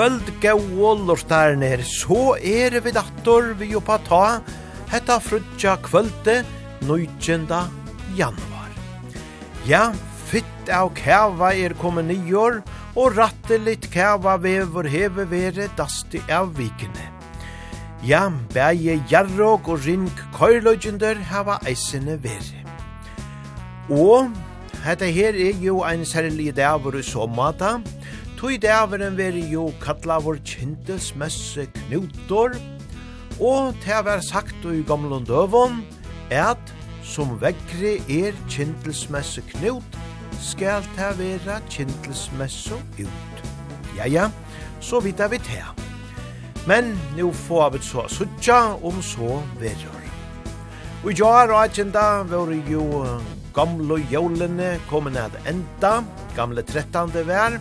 kvöld gau lortarner, så er vi dator vi oppa ta, hetta frutja kvölde, 19. januar. Ja, fytt av kava er kommet nyår, og rattelit kava vever heve vere dasti av vikene. Ja, bæje jarrog og ring køyrløgjender hava eisene vere. Og, hetta her er jo ein særlig davur i somata, Tui daveren veri jo kalla vår kintes messe knutor, og te var sagt og i gamlund døvon, at som vekkri er kintelsmesse knut, skal ta vera kintelsmesse ut. Ja, ja, så vidt vi te. Men nu får vi så suttja om så verur. Og ja, rajkjenda var jo gamle jólene kommet ned enda, gamle trettande vær,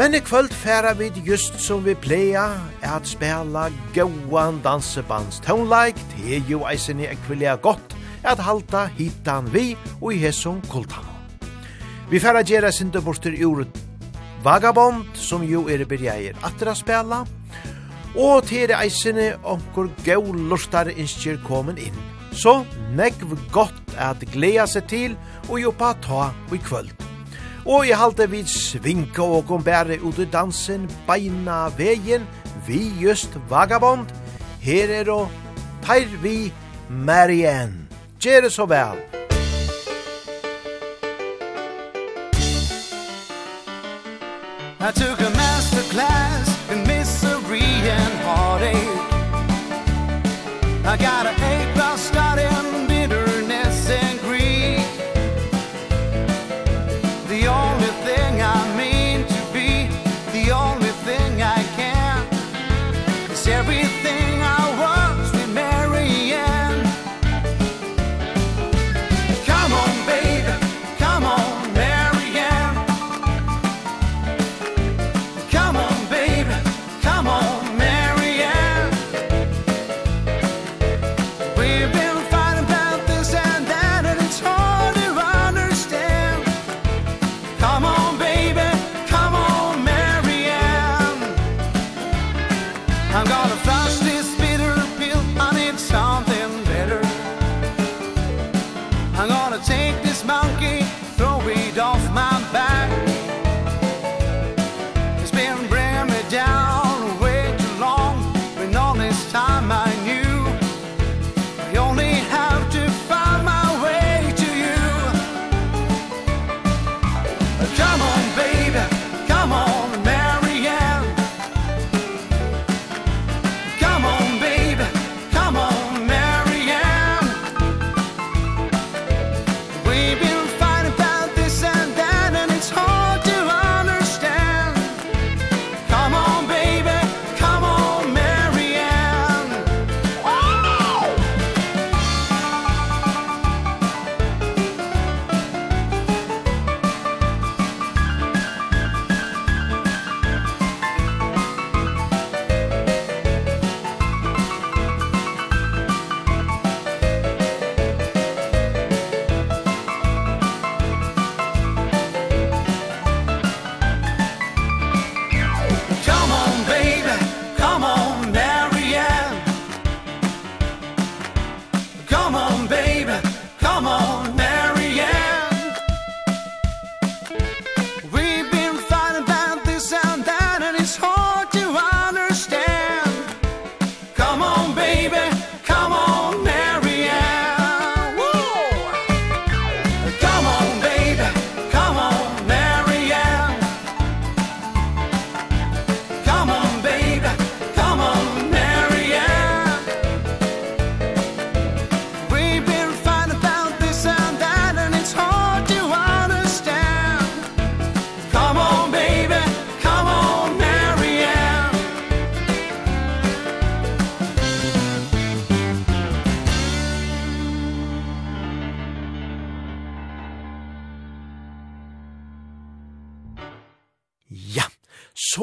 Men i kvöld færa vi just som vi pleia at spela gauan dansebands tonelike. Det er jo eisen i ekvillia godt at halta hitan vi og i hesson kultan. Vi færa gjerra sinde borster ur Vagabond som jo er bergeier atra spela og til eisen i onkur gau lortare innskjer komen inn. Så negv godt at gleda seg til og jobba ta i kvöld. Og i halte vi svinka og kom bære ut i dansen, beina vegen vi just vagabond. Her er og teir vi Marianne. Gjere så vel! I took a master class in misery and heartache I got a A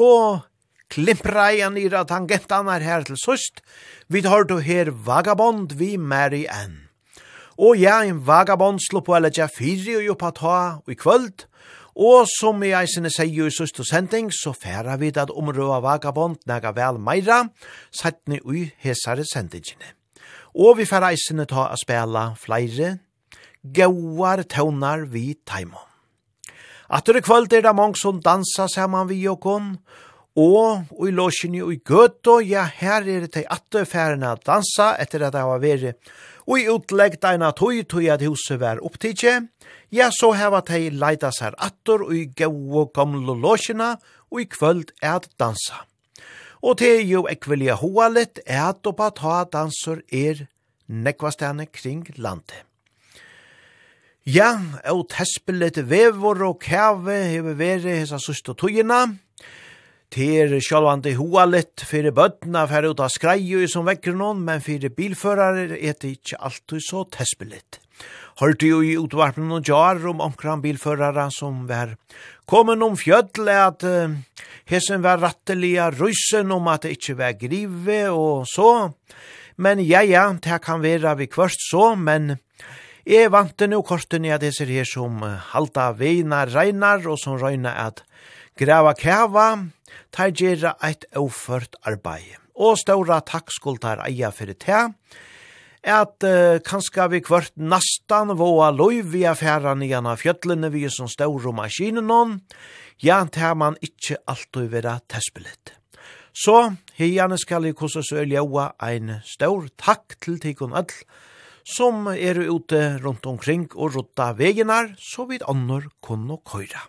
så klimprar jeg tangentan er her til søst. Vi tar du her vagabond vi Mary Ann. Og ja, en vagabond slå på eller jeg fire og jobba ta og i kvöld. Og som i eisene sier i søst og sending, så færa vi at omrøa vagabond nega vel meira, settne ui hesare sendingene. Og vi færa eisene ta a spela flere gauar tøvnar vi taimon. Atter i kvöld er det mange som dansa saman vi og kon, og i låsjen i gøtto, ja, her er det til atter færene a dansa etter at det har vært, og i utlegg deina tøy tøy at huset var opptidje, ja, så heva tei leida seg atter og i gau og gamle låsjena, og i kvöld er dansa. Og det er jo ekvelia hoa litt, er at oppa ta danser er nekvastane kring landet. Ja, og tespelet vevor og kæve hever vere hesa sørste tøyina. Ter sjálvandi hoa litt fyrir bøtna fyrir ut av skreio som vekker noen, men fyrir bilførarer er det ikkje alltid så tespelet. Hørte jo i utvarpen og jar om omkran bilførare som var kommet om fjöll at uh, hesen var rattelige rysen om at det ikkje var grive og så. Men ja, ja, det kan være vi kvørst så, men Jeg vant nå korten i at jeg ser her som halda veina regnar og som røyna at grava kæva, tar gjerra eit avført arbeid. Og ståra takk skuld tar eia fyrir te, at uh, kanska vi kvart nastan våa loiv vi affæran i av fjöllene vi som ståra maskinen hon, ja, tar man ikkje alltid vera tespilit. Så, heiane skal jeg kosa oa ein stor takk til tikkun all, som er ute rundt omkring og rotta vegenar, så vidt annor kunne køyra.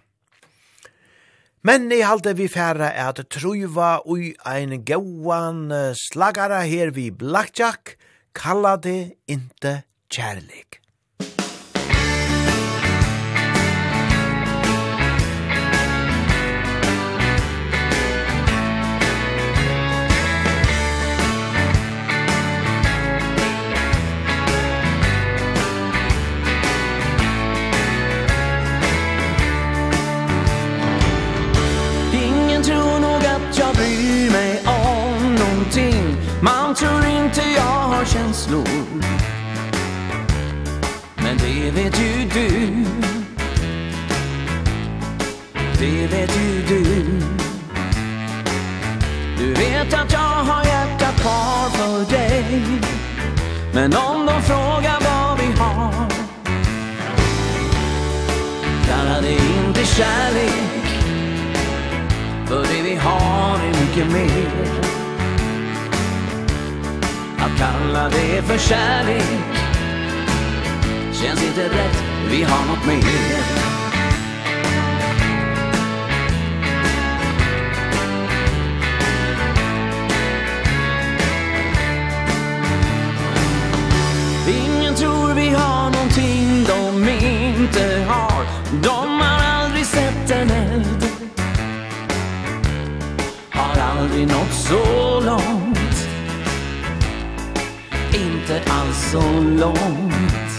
Men i halte vi færa er at truva ui ein gauan slagara her vi blackjack, kalla det inte kjærlig. slår. Men det vet ju du. Det vet ju du. Du vet att jag har hjärtat kvar för dig. Men om de frågar vad vi har Kalla det inte kärlek. För det vi har är mycket mer. Att kalla det för kärlek Känns inte rätt, vi har något mer. Ingen tror vi har någonting de inte har. De har aldrig sett en eld. Har aldrig nått så långt inte alls så långt.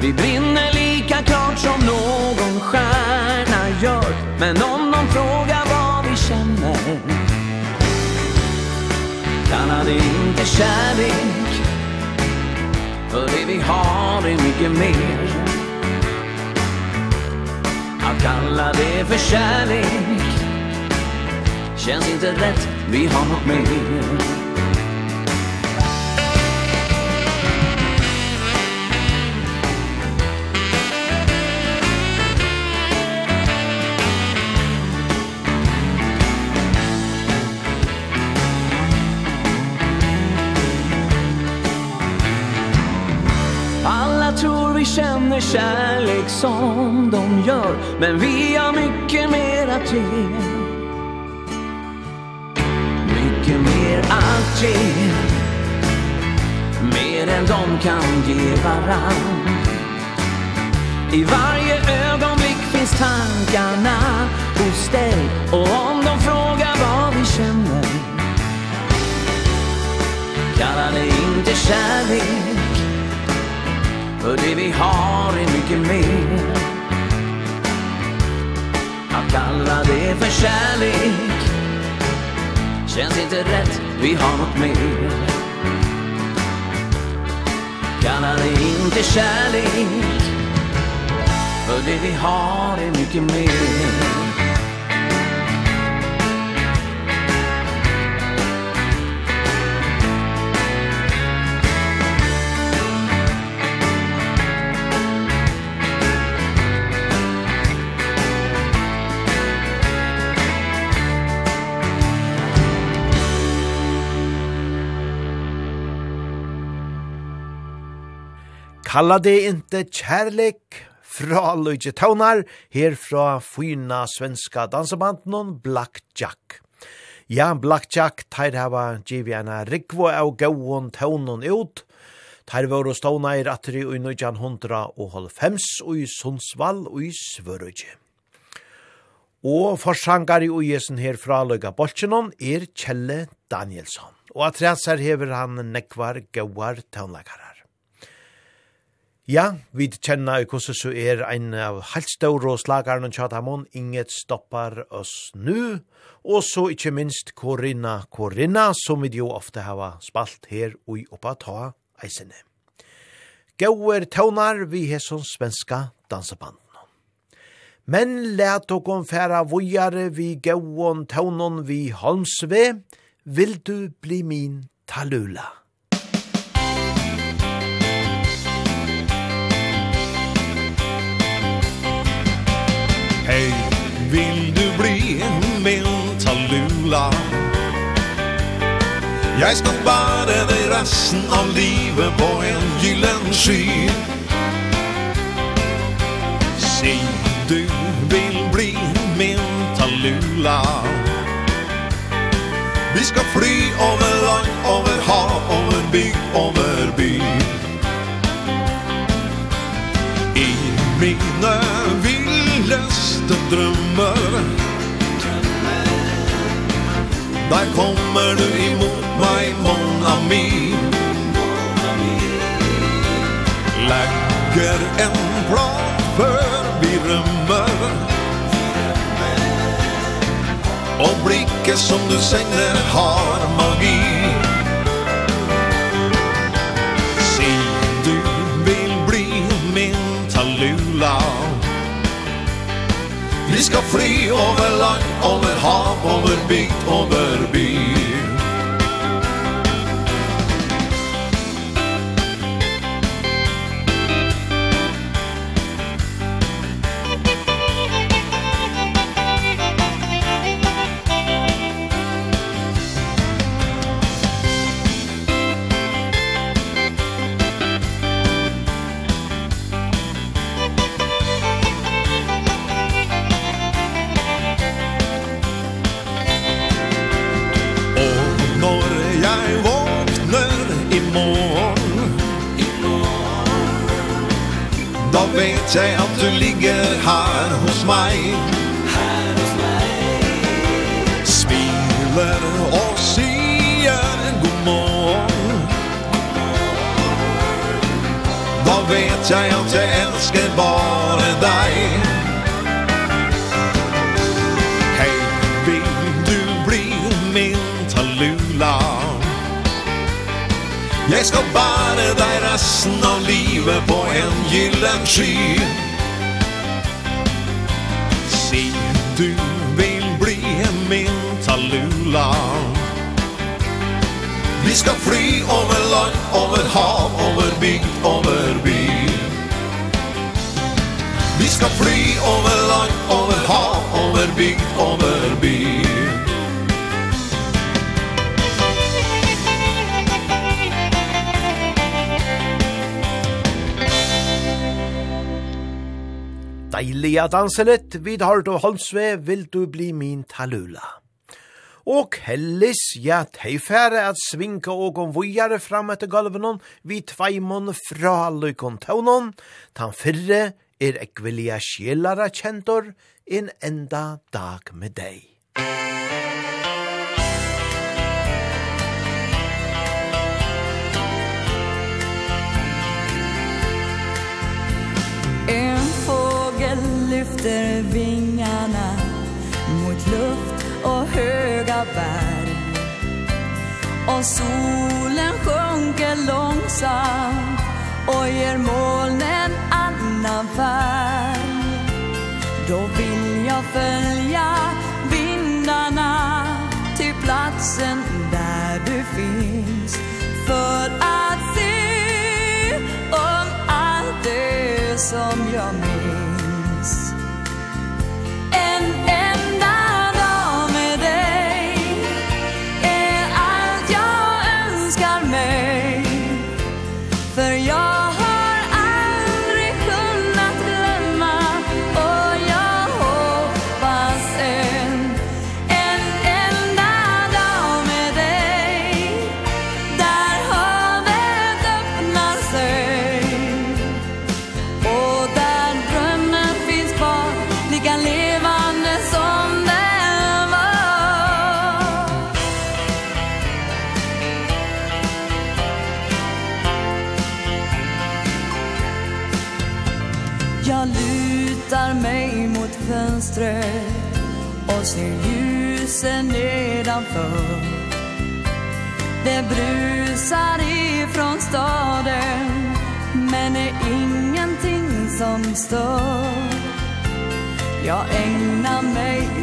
Vi brinner lika klart som någon stjärna gör. Men om någon frågar vad vi känner Kallar det inte kärlek. För det vi har är mycket mer. Att kalla det för kärlek Känns inte rätt, vi har något mer. känner kärlek som de gör Men vi har mycket mer att ge. Mycket mer att ge. Mer än de kan ge varann. I varje ögonblick finns tankarna hos dig Och om de frågar vad vi känner Kalla det inte kärlek. För det vi har är mycket mer. Att kalla det för kärlek Känns inte rätt, vi har något mer. Kalla det inte kärlek För det vi har är mycket mer. Kalla det inte kärlek fra Luigi Taunar, her fra fyna svenska dansebanden Black Jack. Ja, Black Jack, teir hava givjana rikvo av gauon taunon ut, Teir vore i atri ui nujan hundra og halvfems ui Sundsvall ui svörugje. Og forsangari ui jesen her fra Løyga Bolchenon er Kjelle Danielsson. Og at reser hever han nekvar gauar taunlekarar. Ja, vi kjenner i hvordan så er en av helt større slageren og tjatamon, inget stoppar oss nu, og så ikkje minst Corinna Corinna, som vi jo ofte har spalt her og oppa ta eisene. Gauer tøvnar vi hesson svenska danseband. Men let kom færa vojare vi gauon tøvnon vi Holmsve, vil du bli min talula. Hej, vill du bli en mentalula? Jag ska bära dig resten av livet på en gyllen sky. Se, du vill bli mentalula. Vi ska fly över land, över hav, över bygd, över by. I mina lust och drömmar. Där kommer du emot mig, mon ami Lägger en plan för vi rymmer Och blicken som du sänger har magi. Se, du vill bli min talula Vi skal fly over land, over hav, over bygd, over by. kan Se, du vil bli min talula. Vi ska fly over land, over hav, over bygd, over by. Vi ska fly over land, over hav, over bygd, over by. deilige danselett, vid hardt og Holmsve, vil du bli min talula. Og hellis, ja, teifære at svinka og om vujare fram etter galvenon, vi tveimon fra lykon taunon, tan fyrre er ekvelia sjelara kjentor, en enda dag med deg. En lyfter vingarna mot luft och höga berg. Och solen sjunker långsamt och ger molnen annan färg. Då vill jag följa vindarna till platsen där du finns. För att se om allt det som jag minns and and husen nedanför. Det brusar ifrån staden Men är ingenting som står Jag ägnar mig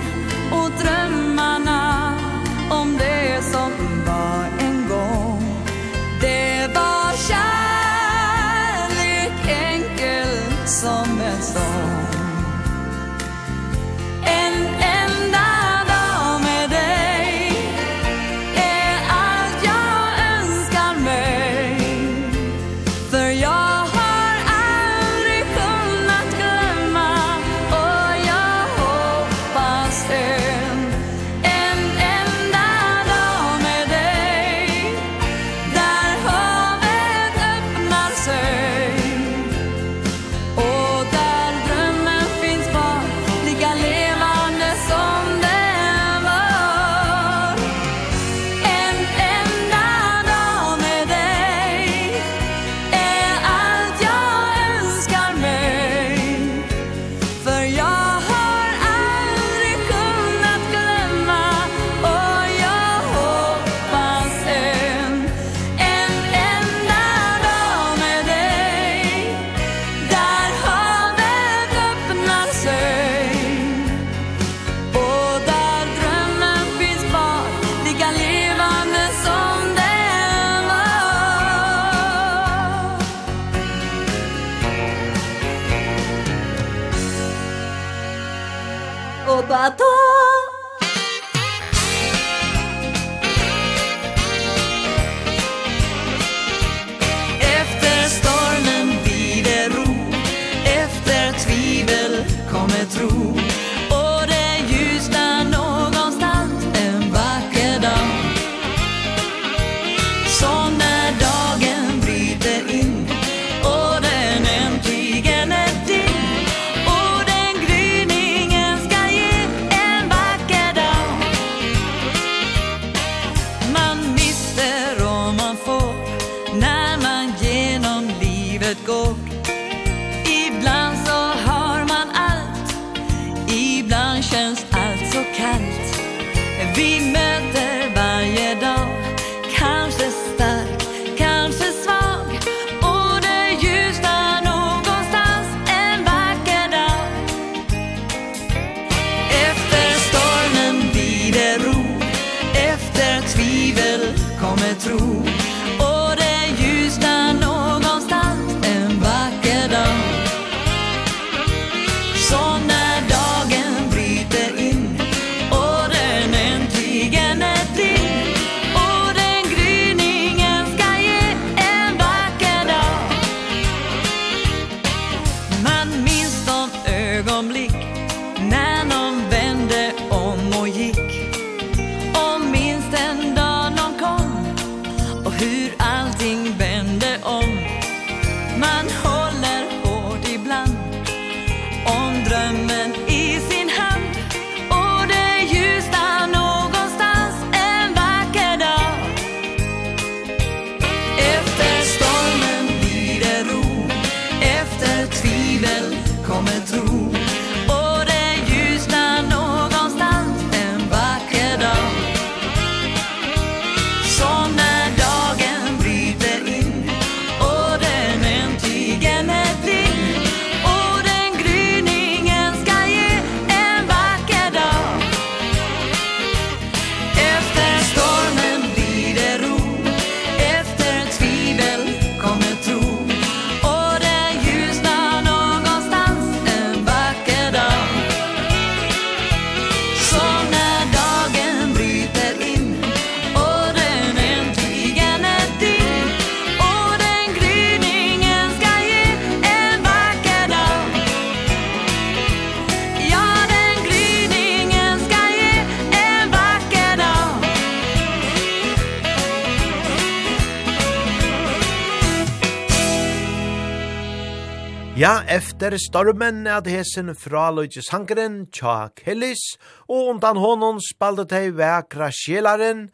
etter stormen at hesen fraløyge sangren Tja Kellis, og undan honom spalte tei vekra sjelaren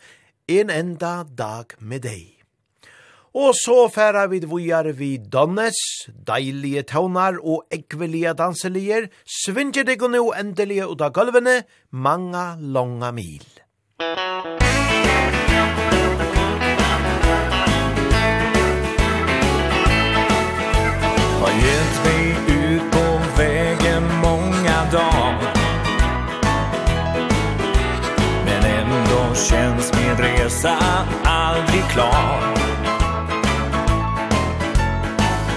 en enda dag med deg. Og så færa vid vujar vi Donnes, deilige taunar og ekvelige danselier, svinger deg og nå endelige ut av gulvene, manga longa mil. Og jeg känns min resa aldrig klar.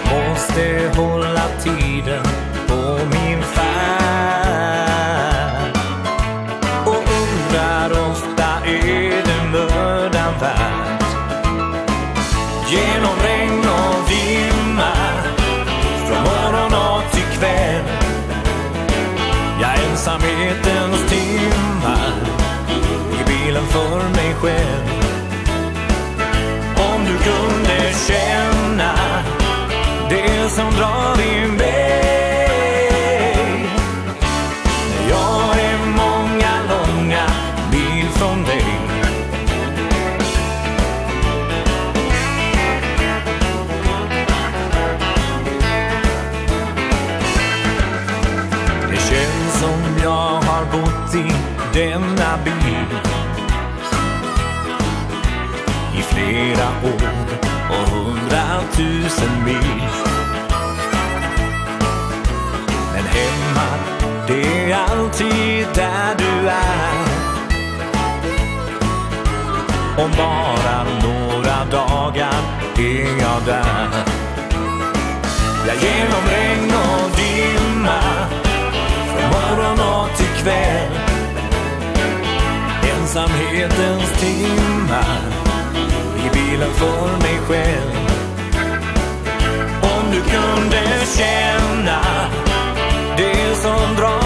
Måste hålla tiden känna det som drar bilen för mig själv. Om du kunde känna Det som drar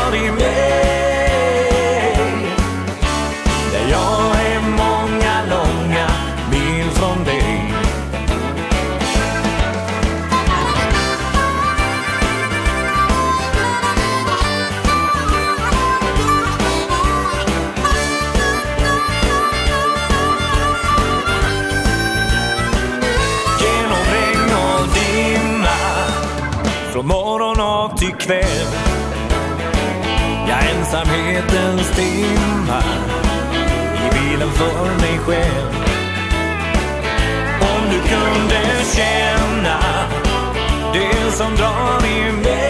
ensamhetens timmar. I bilen för mig själv Om du kunde känna Det som drar i mig.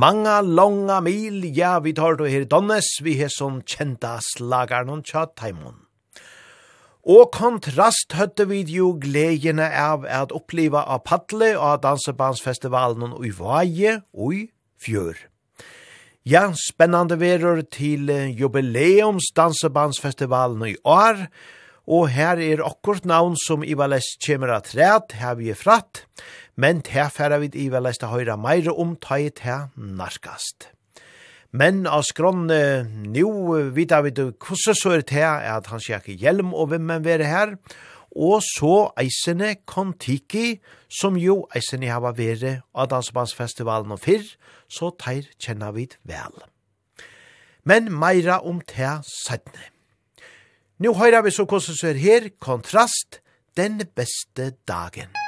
manga longa mil, ja, vi tar då her i Donnes, vi har som kjenta slagar noen tja taimon. Og kontrast høtte vi jo gledjene av at oppleva av Patle og av dansebandsfestivalen og i Vaje og i Fjør. Ja, spennande verur til jubileumsdansebandsfestivalen i år, og her er okkurt navn som Ivales kjemer at træt, her vi er fratt, men te færa vid ivelest a høyra meire om ta i te narkast. Men av skronne, nu vet vi du hvordan så er det at han sier ikke hjelm og hvem man være her, og så eisene Kontiki, som jo eisene har vært av Dansebandsfestivalen og fyrr, så teir kjenner vi vel. Men meira om te sætne. Nå høyrer vi så hvordan så er her, kontrast, den beste dagen.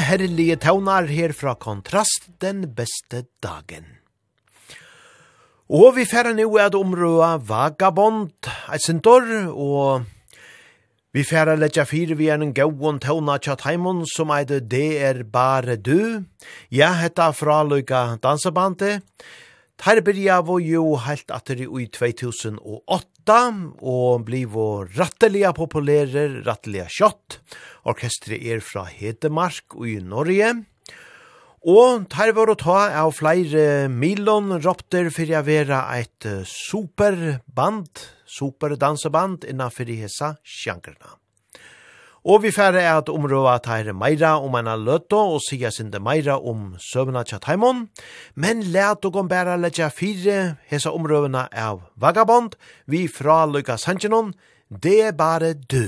herlige tøvnar her fra kontrast den beste dagen. Og vi færre nu at omrøa vagabond et sintor, og vi færre letja fire vi er en gauon tøvna tjat heimon som eide det er bare du. Ja, hetta fra Luka Dansabante. Her byrja var jo helt atter i 2008, kjenta, og bliv rattelige populære, rattelige kjott. Orkestret er fra Hedemark og i Norge. Og tar var å ta av flere milon ropter for jeg vera et superband, superdanseband innenfor i hessa sjankerna. Og vi færre er at områa teire meira om enn løtto og sier sinde meira om søvna tja taimon, men let og om bæra letja fire hesa områdena av Vagabond, vi fra Lukas Sanchinon, det er bare du.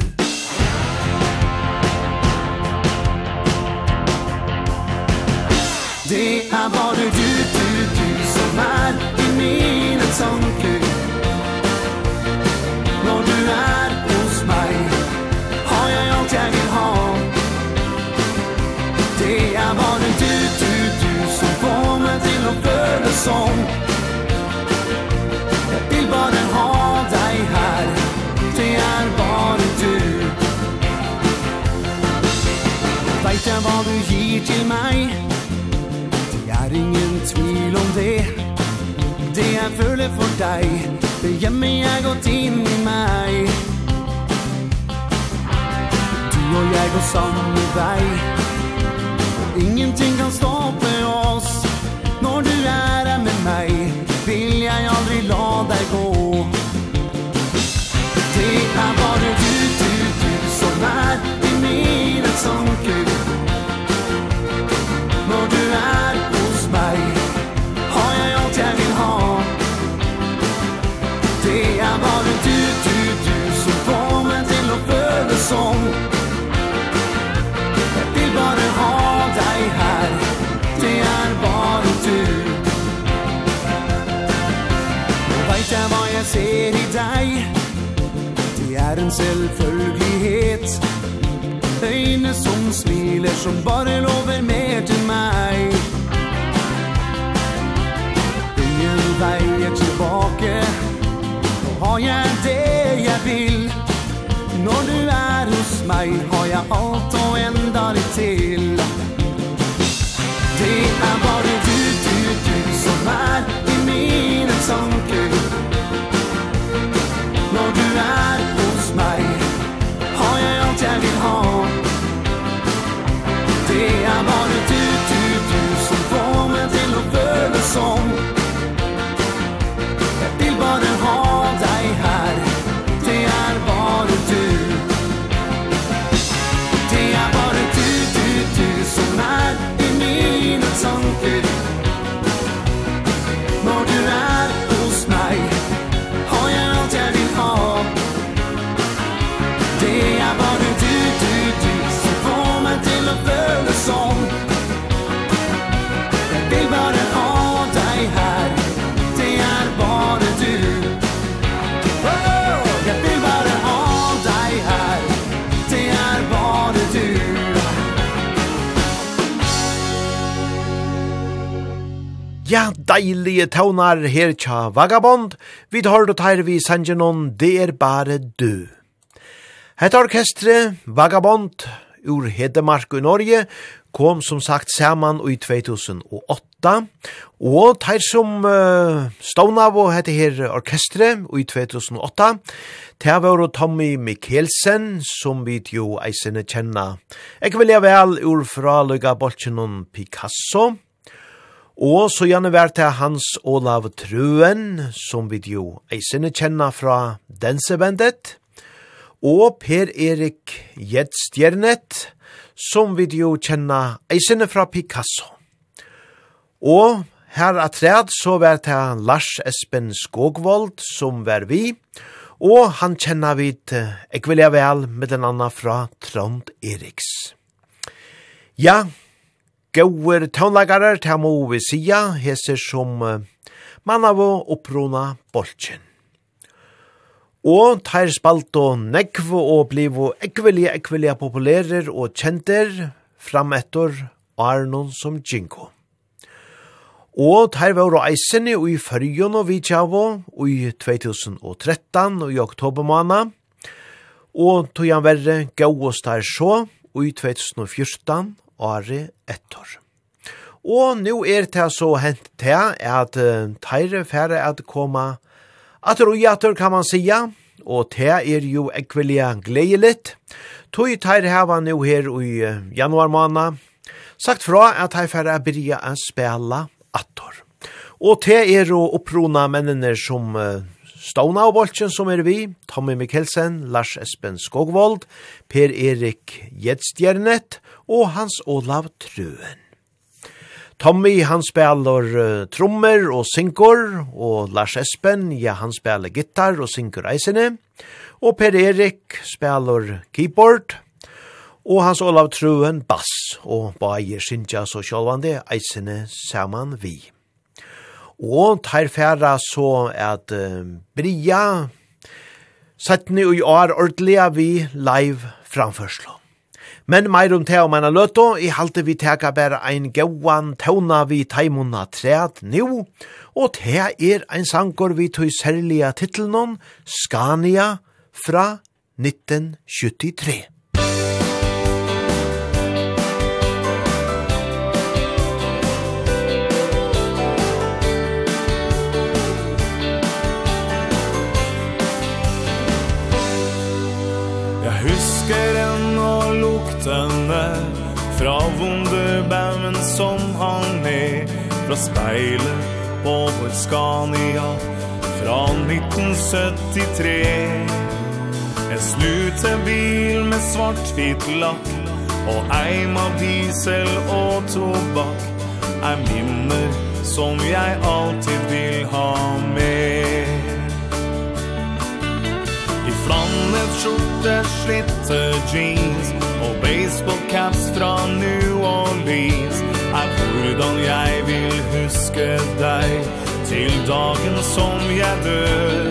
Det er bare du, du, du som er i mine sånger. sång. Jag vill bara ha dig här. Det är bara du. Vet jag vad du ger till mig? Det är ingen tvil om det. Det jag føler for deg Det hjemme jeg gått inn i meg Du og jeg går samme vei Og ingenting kan stoppe oss. Når du er her med meg Vil jeg aldri la deg gå. Det er bare du, du, du Som er i mine tanker er en selvfølgelighet. Øyne som smiler som bare lover mer til meg. Ingen veier tilbake. Nå har jeg det jeg vil? Når du er hos meg har jeg alt og enda litt til. Det er bare du, du, du som er i mine tanker. Ja, deilige tøvnar her tja vagabond, vi tar det her vi sangenon, det er bare du. Hette orkestre, vagabond, ur Hedemark i Norge, kom som sagt saman i 2008, og teir som uh, stånav og hette her orkestre i 2008, Det var Tommy Mikkelsen, som vi jo eisene kjenna. Jeg vil jeg vel ur fra Løga Bolchenon Picasso, Og så gjerne vært til Hans Olav Truen, som vi jo eisene kjenner fra Dansebandet, og Per-Erik Gjedstjernet, som vi jo kjenner eisene fra Picasso. Og her atred så vært til Lars Espen Skogvold, som var vi, og han kjenner vi til Ekvelia Vel, med den andre fra Trond Eriks. Ja, Gauer tånlagarar til må vi sia, heser som uh, mann av å opprona bolchen. Og tar spalt og nekv og bliv og ekvelige, ekvelige populærer og kjenter fram etter Arnon som Jinko. Og tar var og eisene i fyrjon og vidtjavo i 2013 og i oktober måned. Og tog han verre gau og star så i 2014 åre Ettor. Og nå er det så hent til at uh, teire færre at koma at rojater kan man sia, og det er jo ekvelia gledeligt. Tøy teire hava nå her i uh, januar måned, sagt fra at teire færre byrja å spela attor. Og det er jo opprona mennene som uh, Stona og Bolchen som er vi, Tommy Mikkelsen, Lars Espen Skogvold, Per Erik Gjedstjernet, og Hans Olav Truen. Tommy han spelar uh, trommer og synkor, og Lars Espen, ja han spelar gitar og synkor eisene, og Per Erik spelar keyboard, og Hans Olav Truen bass, og Bayer Sintja så sjálvande eisene saman vi. Og tar færa så at uh, Bria satt ni og i år ordelig vi live framførslå. Men meir om det om enn løtå, i halte vi teka bare ein gauan tauna vi taimuna træt nu, og te er ein sankor vi tog særlige titlenon, Skania, fra 1973. Jeg husker en og luktene Fra vunderbaumen som hang ned Fra speilet på vår Scania Fra 1973 En snutebil med svart hvit lakk Og eim av diesel og tobakk Er minner som jeg alltid vil ha med. Blandet skjorte, slitte jeans Og baseballcaps fra New Orleans. Er hvordan jeg vil huske deg Til dagen som jeg dør.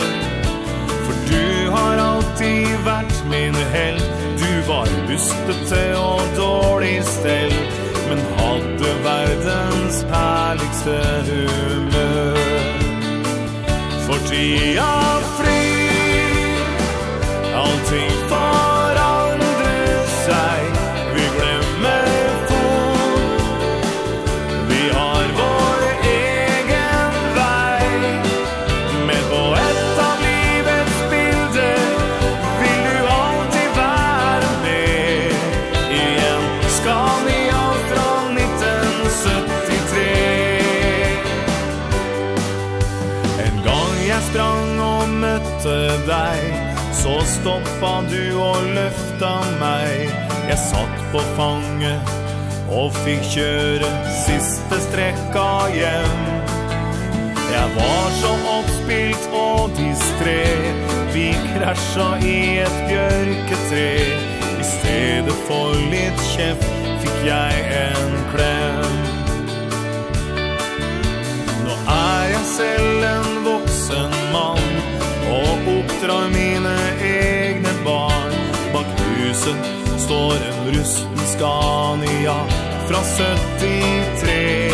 For du har alltid vært min held. Du var bustete og dårlig stell Men hadde verdens herligste humør. For tida Ting for stoppa du og løfta meg Jeg satt på fange og fikk kjøre siste strekka hjem Jeg var så oppspilt og disträ. Vi krascha i et bjørketre I stedet for litt kjeft fikk jeg en klem Nå er jeg selv en voksen mann Og oppdrar mine egne huset står en rusten Scania fra 73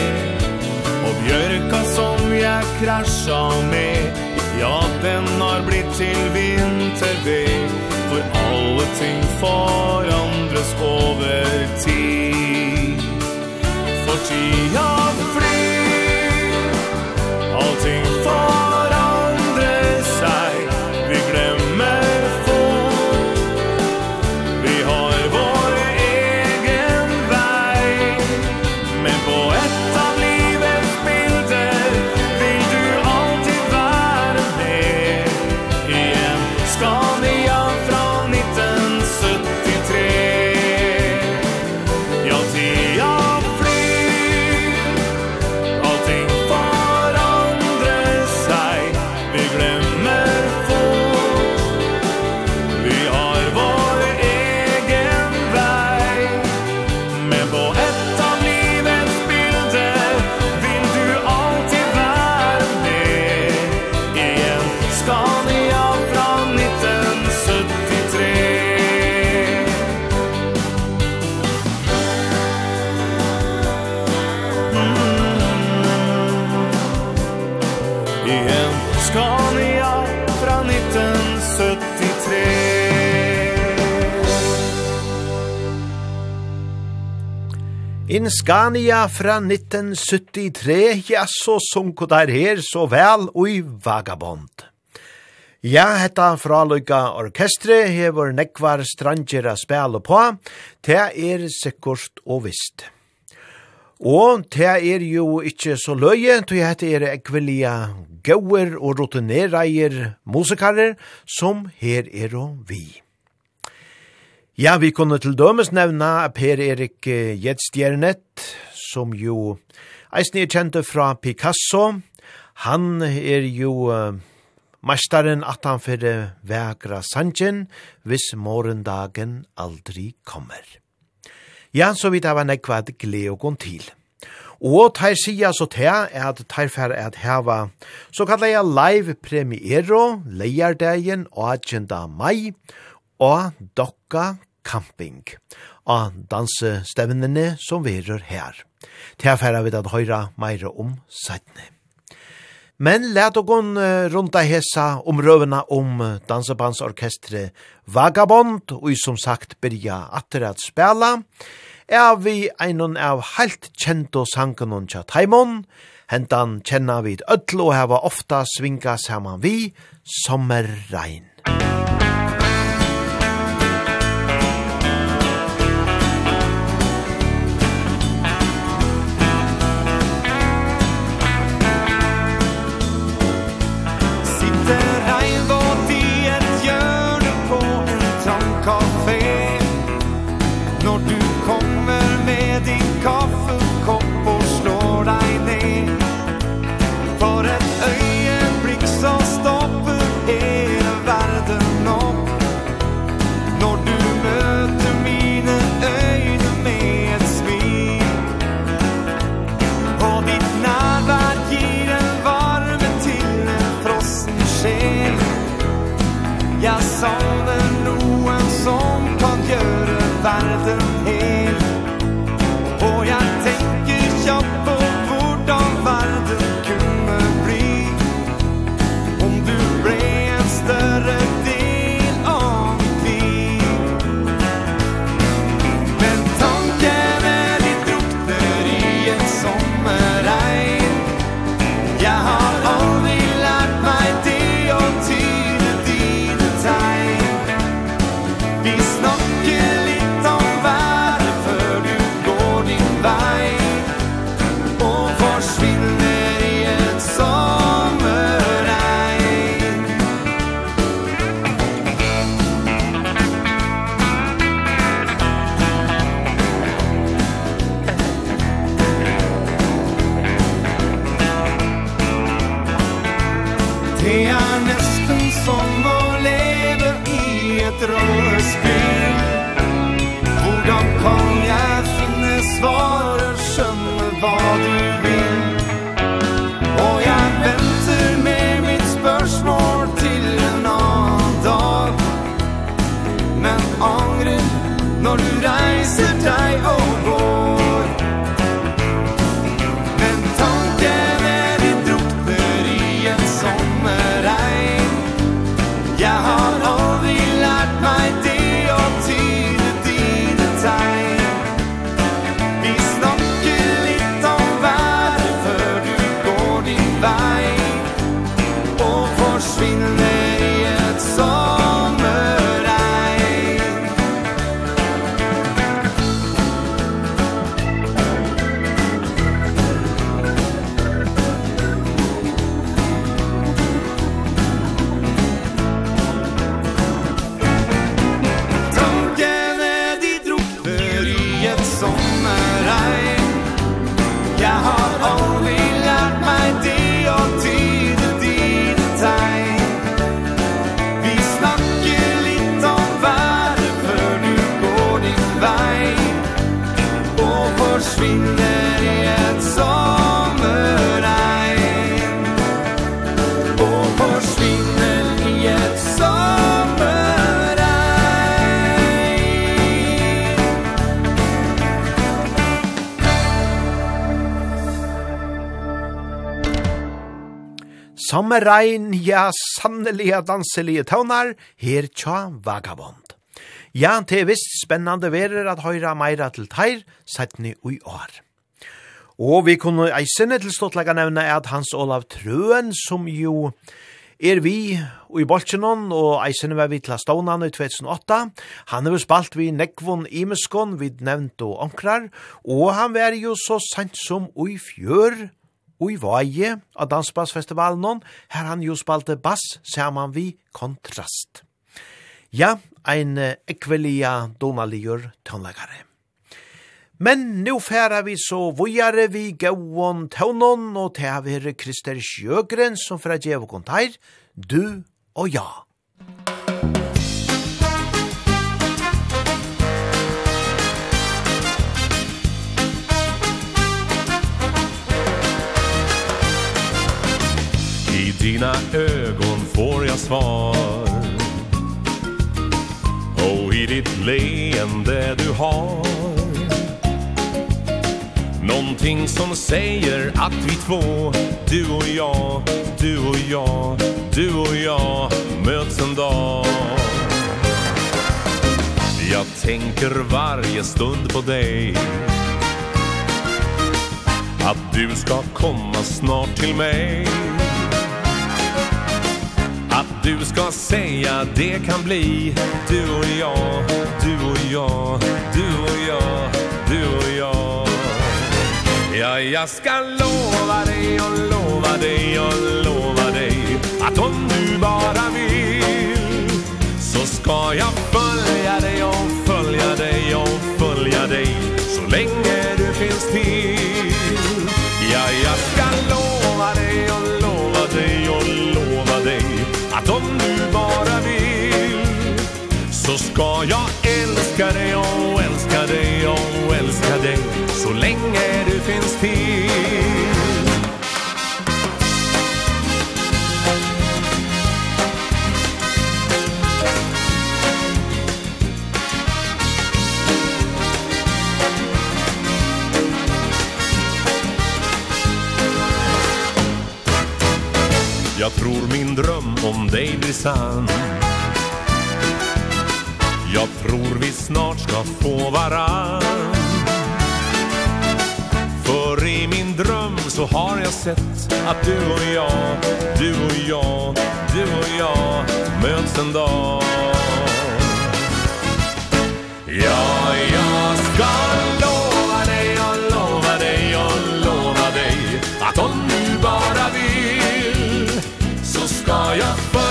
Og bjørka som jeg krasja med Ja, den har blitt til vinterved. For alle ting forandres over tid. For tida flyr Allting forandres ein Scania fra 1973, ja, så sunko der her så vel ui vagabond. Ja, hetta fraløyka orkestre hever nekvar stranger a spela på, te er sikkert og visst. Og te er jo ikkje så løye, tog hette er ekvelia gauer og rutinereier musikarer som her er og vi. Ja, vi kunne til dømes nevna Per-Erik Gjedstjernet, som jo eisen er kjente fra Picasso. Han er jo uh, mestaren at han fyrir vegra sanjen, hvis morgendagen aldri kommer. Ja, så vidt av en ekvad gleogon til. Og teir sia så te er at teir fer at heva så kallar jeg live premiero leiardegin og agenda mai og dokka camping av dansestevnene som verer her. Tilfæra vi at høyra meira om sætne. Men let og gon rundt av hesa om røvena om dansebandsorkestre Vagabond, og som sagt byrja atter at spela, er vi einon av heilt sanken sangenon tja taimon, hentan kjenna vid ødlo og heva ofta svinga saman vi, sommerrein. Musikk som er rein, ja, sannelige danselige tøvnar, her tja vagabond. Ja, det er visst spennande verer at høyra meira til teir, settni ui år. Og vi kunne eisene til stortlega nevne at Hans Olav Trøen, som jo er vi i Bolchenon og eisene var vi til Astonan i 2008. Han har spalt vi Nekvon Imeskon, vid nevnt og Ankrar, og han var jo så sent som i fjør, og i Vaje av Dansbassfestivalen, her han jo spalte bass, saman vi kontrast. Ja, ein ekvelia donaligur tøndlegare. Men nu færa vi så vujare vi gauon tøvnon, og til av herre Krister Sjøgren som fra Djevokon du og ja. Musik dina ögon får jag svar. Och i ditt leende du har Någonting som säger att vi två Du och jag, du och jag, du och jag Möts en dag. Jag tänker varje stund på dig. Att du ska komma snart till mig du ska säga det kan bli. Du och jag, du och jag, du och jag, du och jag. Ja, jag ska lova dig och lova dig och lova dig Att om du bara vill Så ska jag följa dig och följa dig och följa dig Så länge du finns till. Ja, jag ska lova Så ska jag älska dig och älska dig och älska dig Så länge du finns till Jag tror min dröm om dig blir sann. Jag tror vi snart ska få varann. För i min dröm så har jag sett Att du och jag, du och jag, du och jag Möts en dag. Ja, jag ska lova dig, jag lovar dig, jag lovar dig Att om du bara vill Så ska jag för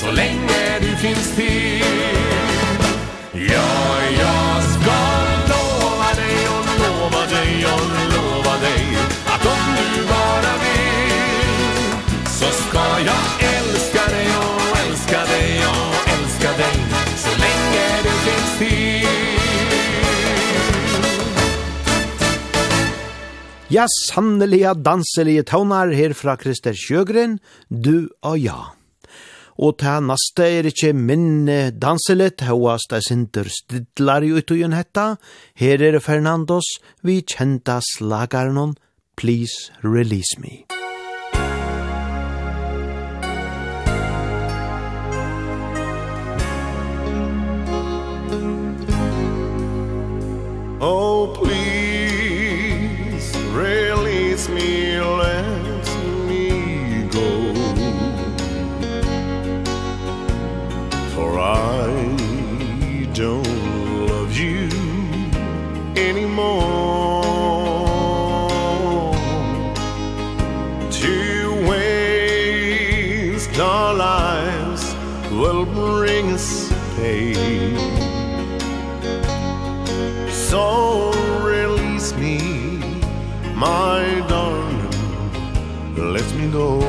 så länge du finns till Ja, jag ska lova dig och lova dig och lova dig Att om du bara vill Så ska jag älska dig och älska dig och älska dig Så länge du finns till Ja, sannelige danselige tonar her fra Krister Sjøgren, du og ja og ta naste er ikkje minne danselet, hauast er sinter stidlar i utujen hetta, her er Fernandos, vi kjenta slagarnon, please release me. Oh, please. my darling let me know.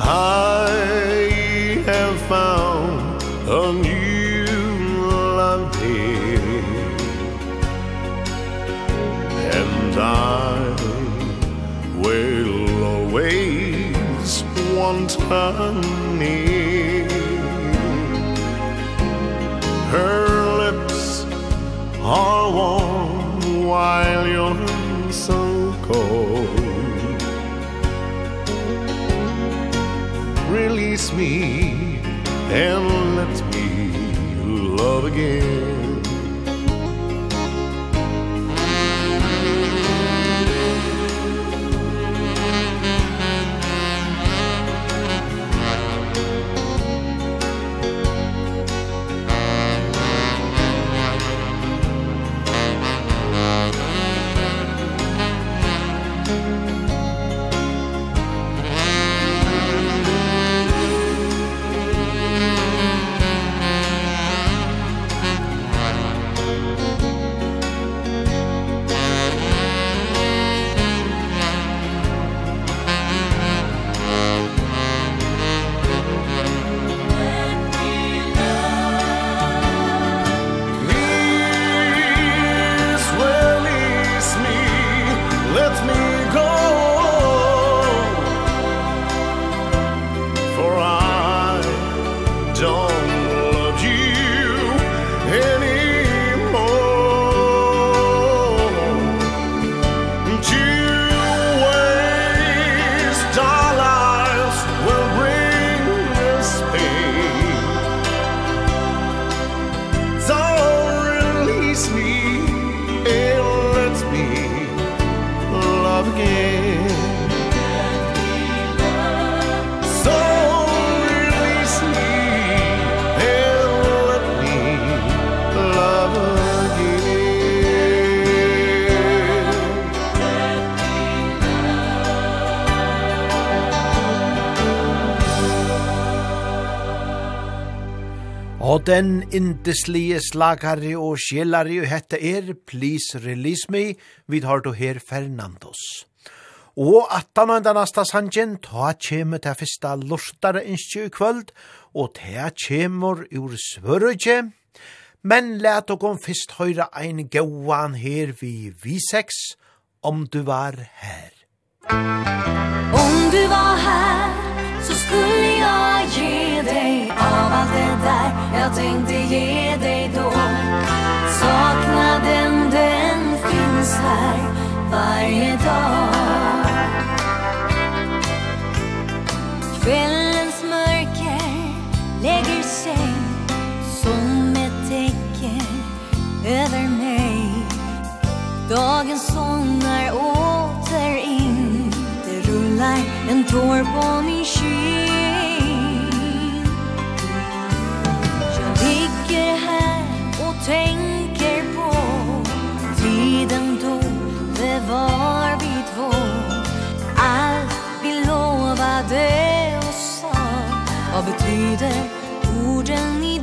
I have found a new love here and I will always want her near. Her are warm while you're so cold. Release me and let me love again. den indeslige slagare og sjelare og hette er Please Release Me, vi har du her Fernandos. Og attan og enda nasta sanjen, ta kjeme til fyrsta lortare innskje i kvöld, og ta kjemur ur svørrøyje. Men let og om fyrst høyra ein gauan her vi V6, om du var her. Om du var her så skulle jag ge dig av allt det där jag tänkte ge dig då. Saknaden den finns här varje dag. Kvällens mörker lägger sig som ett täcke över mig. Dagens en tår på min kind Jag ligger här och tänker på Tiden då det var vi två Allt vi lovade och sa Vad betyder orden i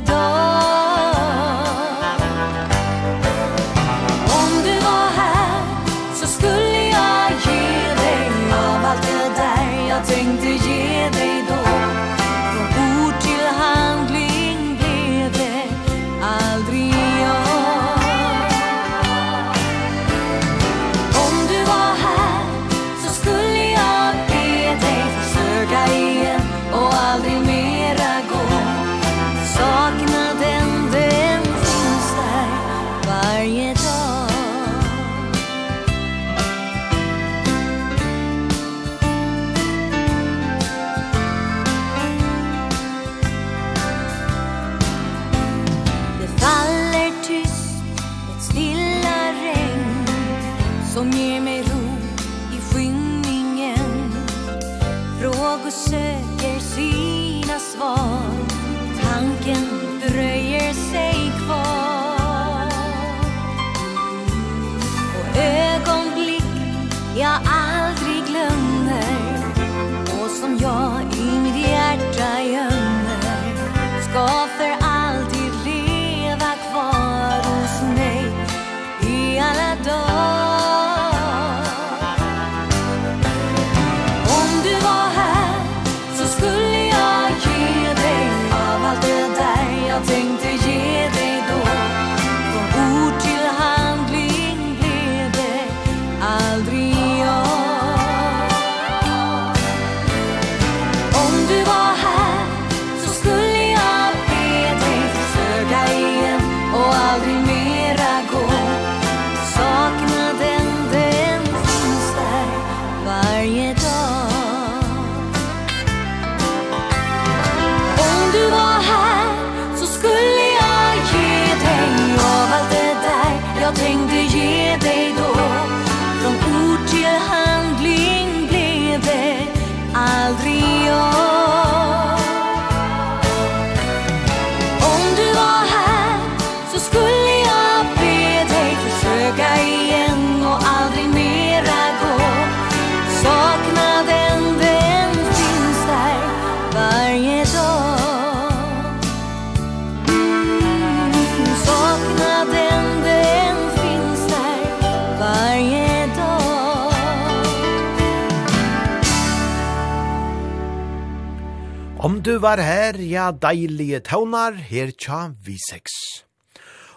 Du var her, ja, deilige tøvnar, her tja vi seks.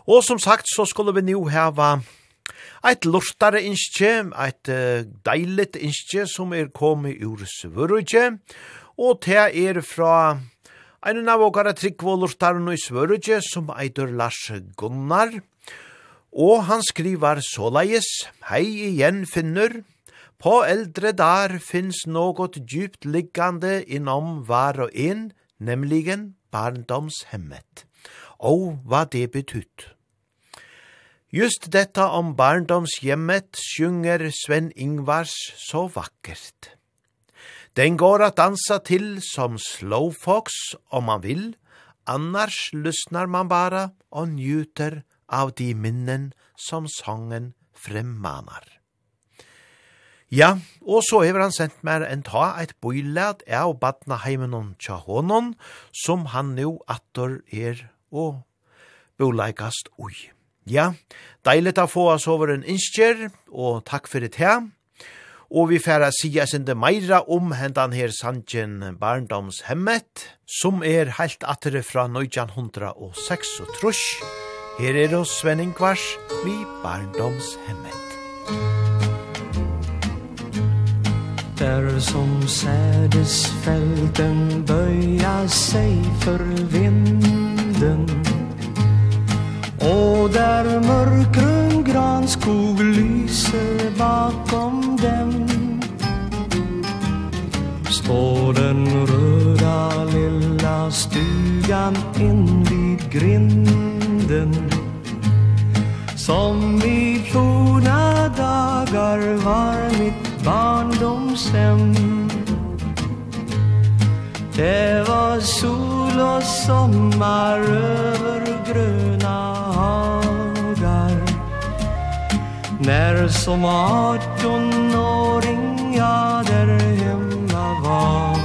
Og som sagt, så skulle vi nu heva eit lortare innskje, eit uh, deiligt innskje som er kommet ur Svørutje, og te er fra ein av åkara tryggvålortaren i Svørutje som eitur Lars Gunnar, og han skriver såleis, Hei igjen, Finnur, På eldre dar finns något djupt liggande inom var og en, nemligen barndomshemmet. Og vad det betytt. Just detta om barndomshemmet sjunger Sven Ingvars så vackert. Den går att dansa till som slowfox om man vill, annars lyssnar man bara och njuter av de minnen som sången fremmanar. Ja, og så hever han sendt meg en ta eit boilad av badna heimen og tja som han nu attor er og boleikast ui. Ja, deilig å få oss over en innskjer, og takk for det her. Og vi færa sia sinde meira om hendan her sandjen Barndomshemmet, som er heilt attere fra 1906 og trus. Her er oss Svenning Kvars, vi Barndomshemmet. Musikk Där som sädesfälten böja sig för vinden. Och där mörkgrön granskog lyser bakom dem Står den röda lilla stugan invid grinden. Som i forna dagar var barndomshem Det var sol och sommar över gröna hagar När som 18-åring jag där hemma var.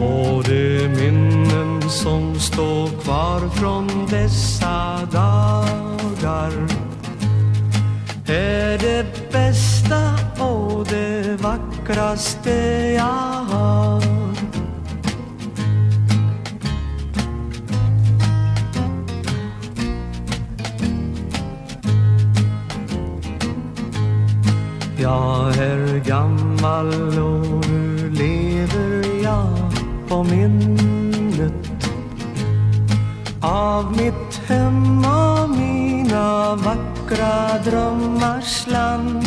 Och det minnen som står kvar från dessa dagar Är det bästa och det vackraste jag har. Jag är gammal och nu lever jag på minnet Av mitt hem och mina vackra vackra drömmars land.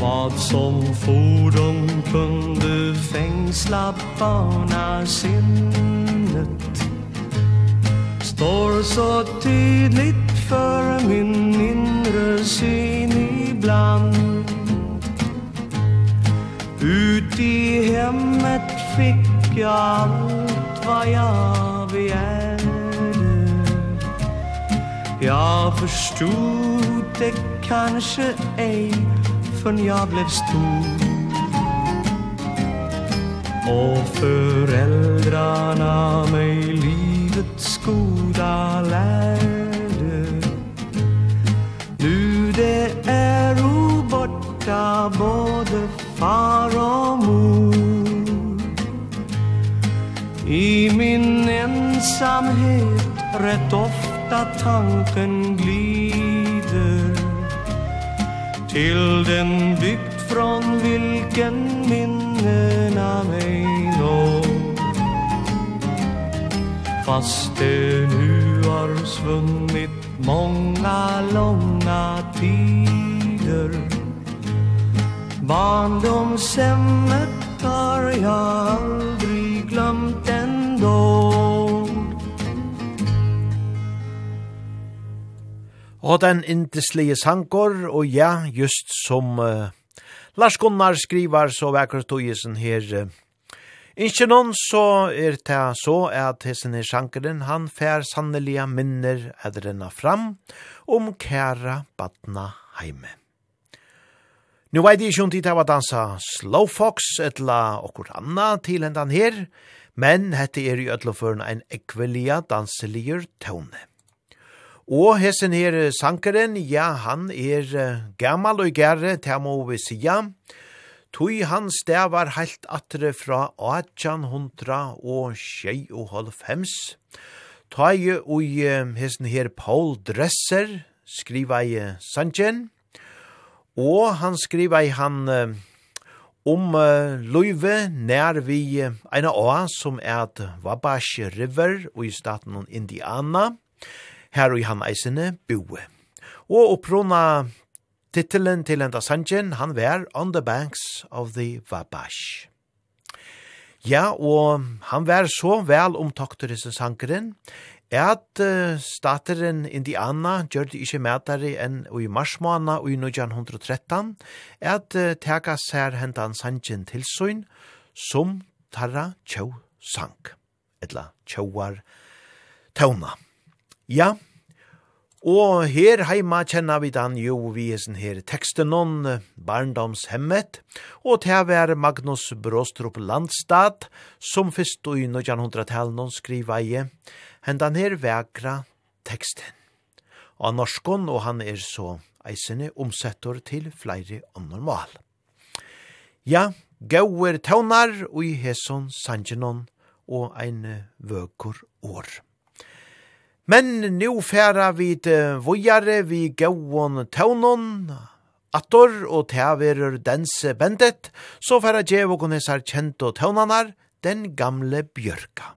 Vad som fordom kunde fängsla barna sinnet Står så tydligt för min inre syn ibland. Ut i hemmet fick jag allt vad jag begär. Jag förstod det kanske ej Förrän jag blev stor. Och föräldrarna mig livets goda lärde Nu det är oborta både far och mor. I min ensamhet rätt ofta låta tanken glider Till den bygd från vilken minnena mig når. Fast det nu har svunnit många långa tider. Barndomshemmet har jag aldrig glömt ändå. Og den indeslige sankor, og ja, just som uh, Lars Gunnar skrivar så vekker togisen her. Uh, Ikke noen så er det så at hessen i sankeren, han fær sannelige minner at renna fram om kæra badna heime. Nu veit jeg ikke om tid til å dansa Slow Fox etla okkur anna til hendan her, men hette er i ødloføren ein ekvelia danseligur tåne. Og hessen her sankeren, ja, han er gammal og gærre, til må vi sija. Tui han stavar heilt atre fra 1800 og tjei og halvfems. Ta i ui hessen her Paul Dresser, skriva i Sanchen, og han skriva i han om uh, løyve nær vi uh, en av som er et Wabash River og i staten Indiana her og i han eisene boe. Og opprona titelen til enda sanjen, han vær On the Banks of the Wabash. Ja, og han vær så vel omtakt til disse sangeren, at uh, stateren Indiana gjør det ikke medere enn i marsmåna i 1913, at uh, teka sær hentan til tilsyn som tarra tjau sank, etla tjauar tåna. Ja, og her heima kjenner vi den jo vi hessen her teksten om barndomshemmet, og til å Magnus Bråstrup Landstad, som først i 1900-talen skriva i, hendan her vekra teksten. Og norskon, og han er så eisene omsettor til flere annormal. Ja, gauer tånar og i hesson sangenon og ein vøkur år. Men nu færa vi til vojare vi gauon taunon, attor og teaverer dense bendet, så færa djev og kunisar kjento taunanar, den gamle bjørka.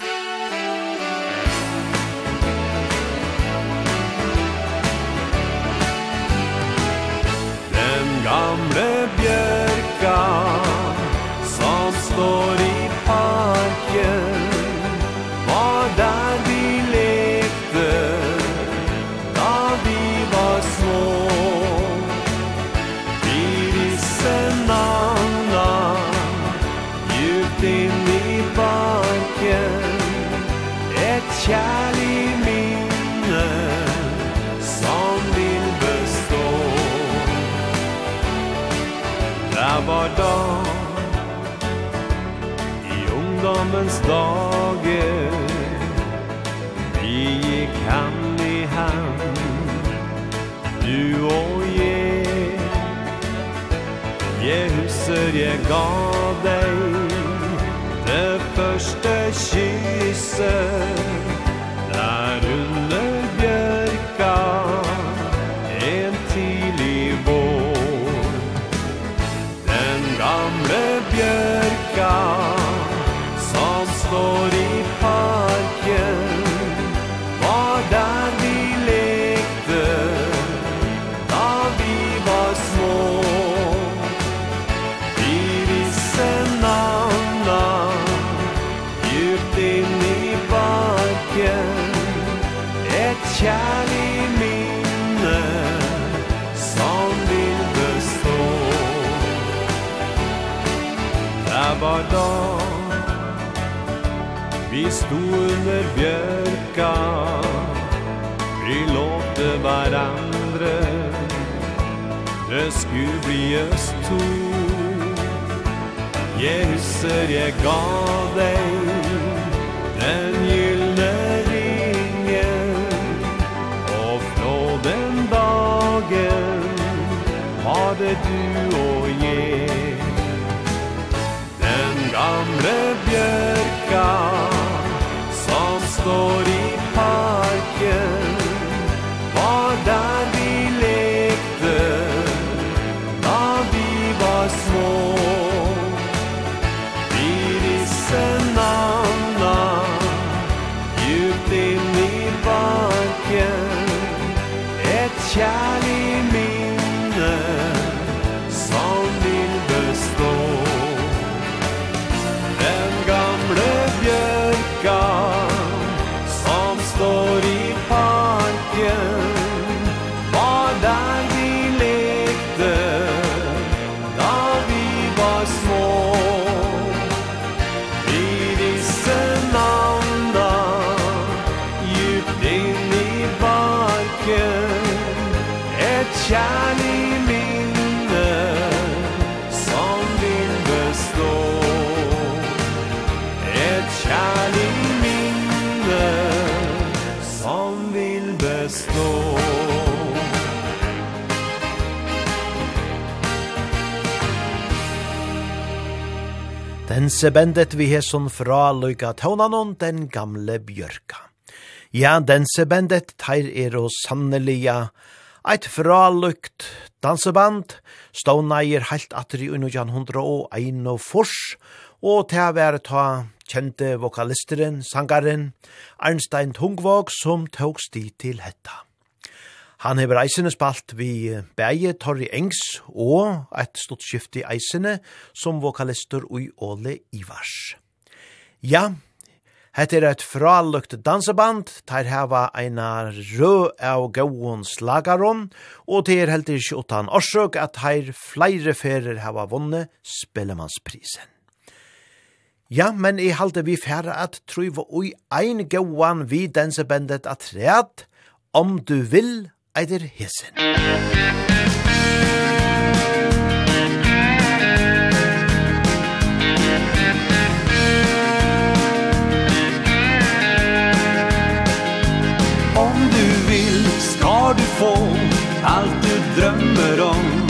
Den gamle bjørka, som står i parken, dommens dager. Vi gikk hand i hand Du og jeg. Jeg husker jeg gav deg Det første kysset. det skulle bli oss to. Jeg husker jeg ga deg Den gyllene ringen Og fra den dagen Var det du og jeg. Den gamle bjørka Som står sebendet vi hesson fra Luka Taunanon, den gamle bjørka. Ja, den sebendet teir er og sannelia, eit fralukt danseband, ståneier heilt atri unnu jan hundra og ein og fors, og til å være ta kjente vokalisteren, sangaren, Arnstein Tungvåg, som tåg sti til hetta. Han hever eisene spalt vi Beie Torri Engs og et stort skift i eisene som vokalister ui Åle Ivars. Ja, hette er et fralukt danseband, der heva eina rød av gauon slagaron, og det er helt ikke utan årsøk at her flere ferer heva vunne spillemannsprisen. Ja, men i halte vi færre at tryva ui ein gauan vi dansebandet at rett, om du vil eider Hesen. Om du vill ska du få allt du drömmer om.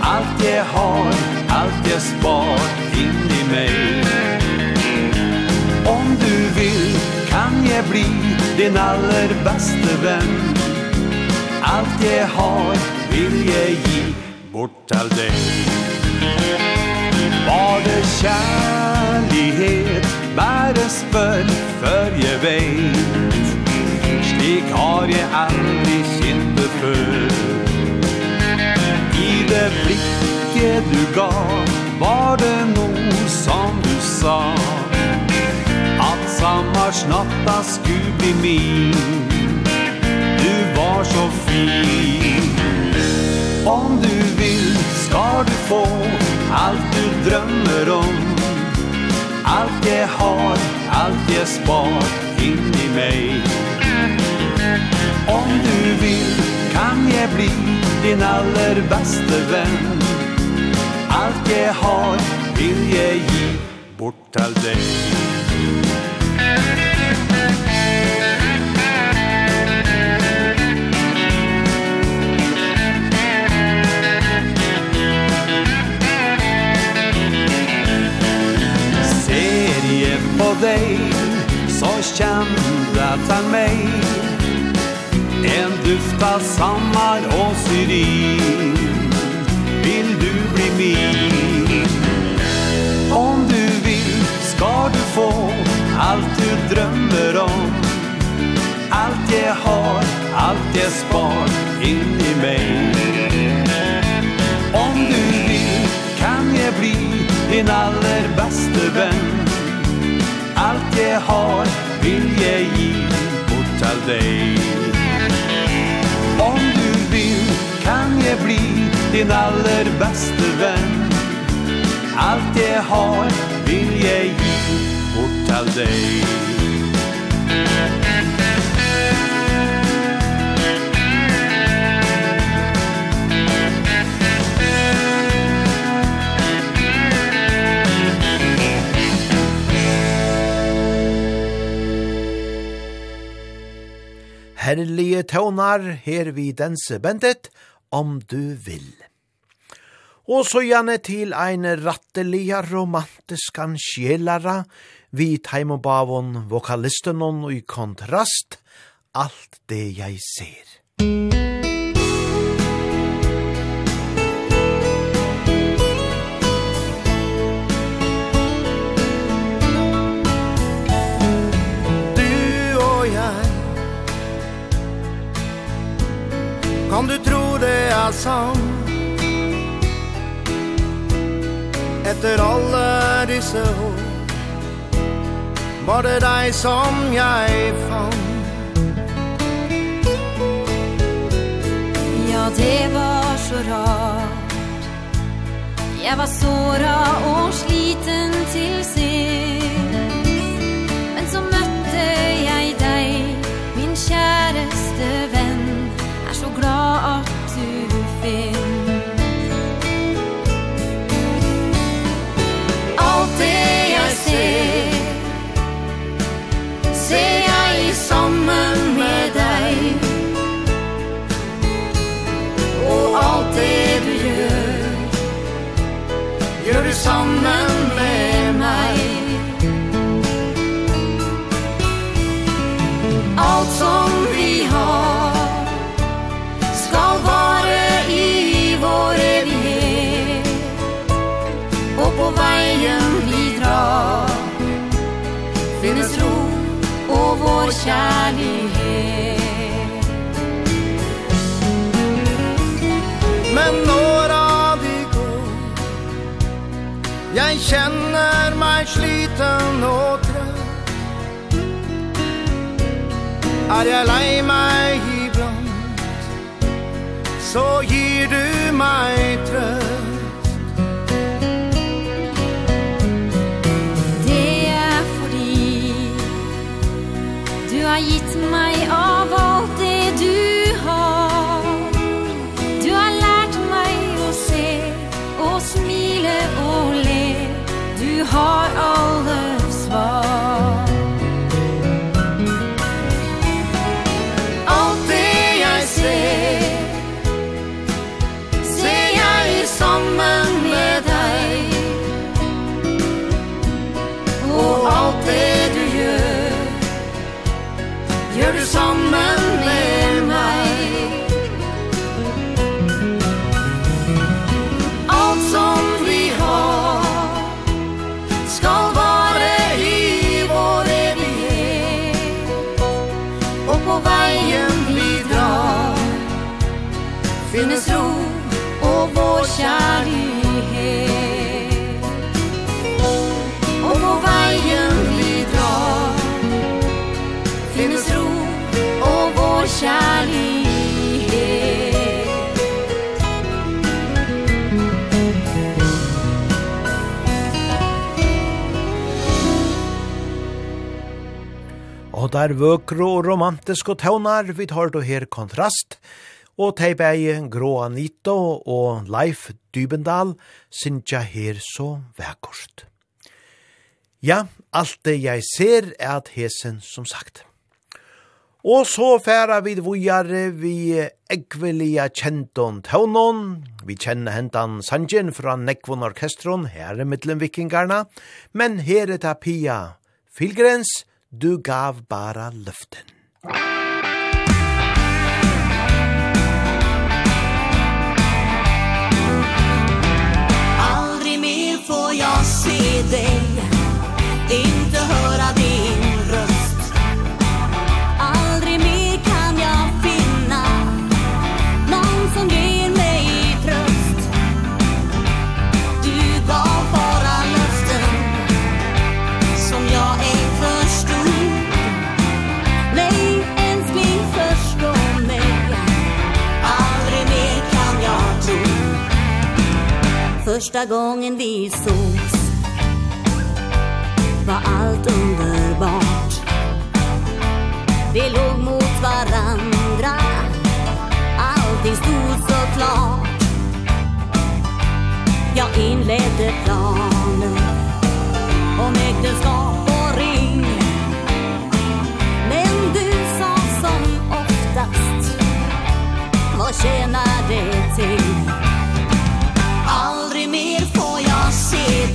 Allt jag har, allt jag spar in i mig Om du vill kan jag bli din allra bästa vän Allt jag har vill jag ge bort all dig. Var det kärlighet Bare spør før jeg vet? Slik har jeg aldri kjent det før I det blikket du gav Var det noe som du sa. At samma snatta skulle bli min var så fin. Om du vill ska du få allt du drömmer om. Allt jag har, allt jag spar in i mig Om du vill kan jag bli din aller bästa vän Allt jag har vill jag ge bort till dig dig så kände han mig. En duft av sammar och syrin Vill du bli min? Om du vill ska du få allt du drömmer om. Allt jag har, allt jag spar in i mig. Om du vill kan jag bli din aller bästa vän. Allt jag har vill jag ge bort all dig. Om du vill kan jag bli din aller bästa vän. Allt jag har vill jag ge bort all dig. herlige tøvnar her vi dense bendet, om du vil. Og så gjerne til ein rattelige romantiskan sjelara, vi teimobavon vokalisten og i kontrast, alt det jeg ser. Om du tror det er sant. Etter alle disse år Var det deg som jeg fant. Ja, det var så rart. Jeg var såra og sliten til sist Men så møtte jeg deg, min kjæreste venn glad at du finnes Alt det jeg ser Ser jeg Og alt det du gjør Gjør meg Alt som og kjærlighet Men nåra de går Jeg kjenner meg sliten og trøtt Er jeg lei meg iblant Så gir du meg trøtt gitt meg av Og der vøkro og romantisk og tøvnar, vi tar då her kontrast og teibægi Gråa Nito og Leif Dybendal synsja her så vekkost. Ja, alt det jeg ser er at hesen som sagt. Og så færa vi vujare vi ekvelia kjenton tøvnon. Vi kjenner hentan Sanjen fra Nekvon Orkestron, her er mittlen vikingarna. Men her er ta Pia Filgrens, du gav bara løften. Musik första gången vi sågs. Var allt underbart. Vi låg mot varandra. Allting stod så klart. Jag inledde planen Om äktenskap och ring. Men du sa som oftast Vad tjänar det till?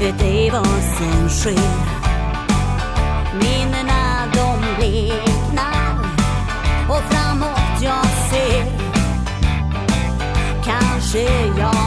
vet ej vad som sker Minnena de bleknar och framåt jag ser. Kanske jag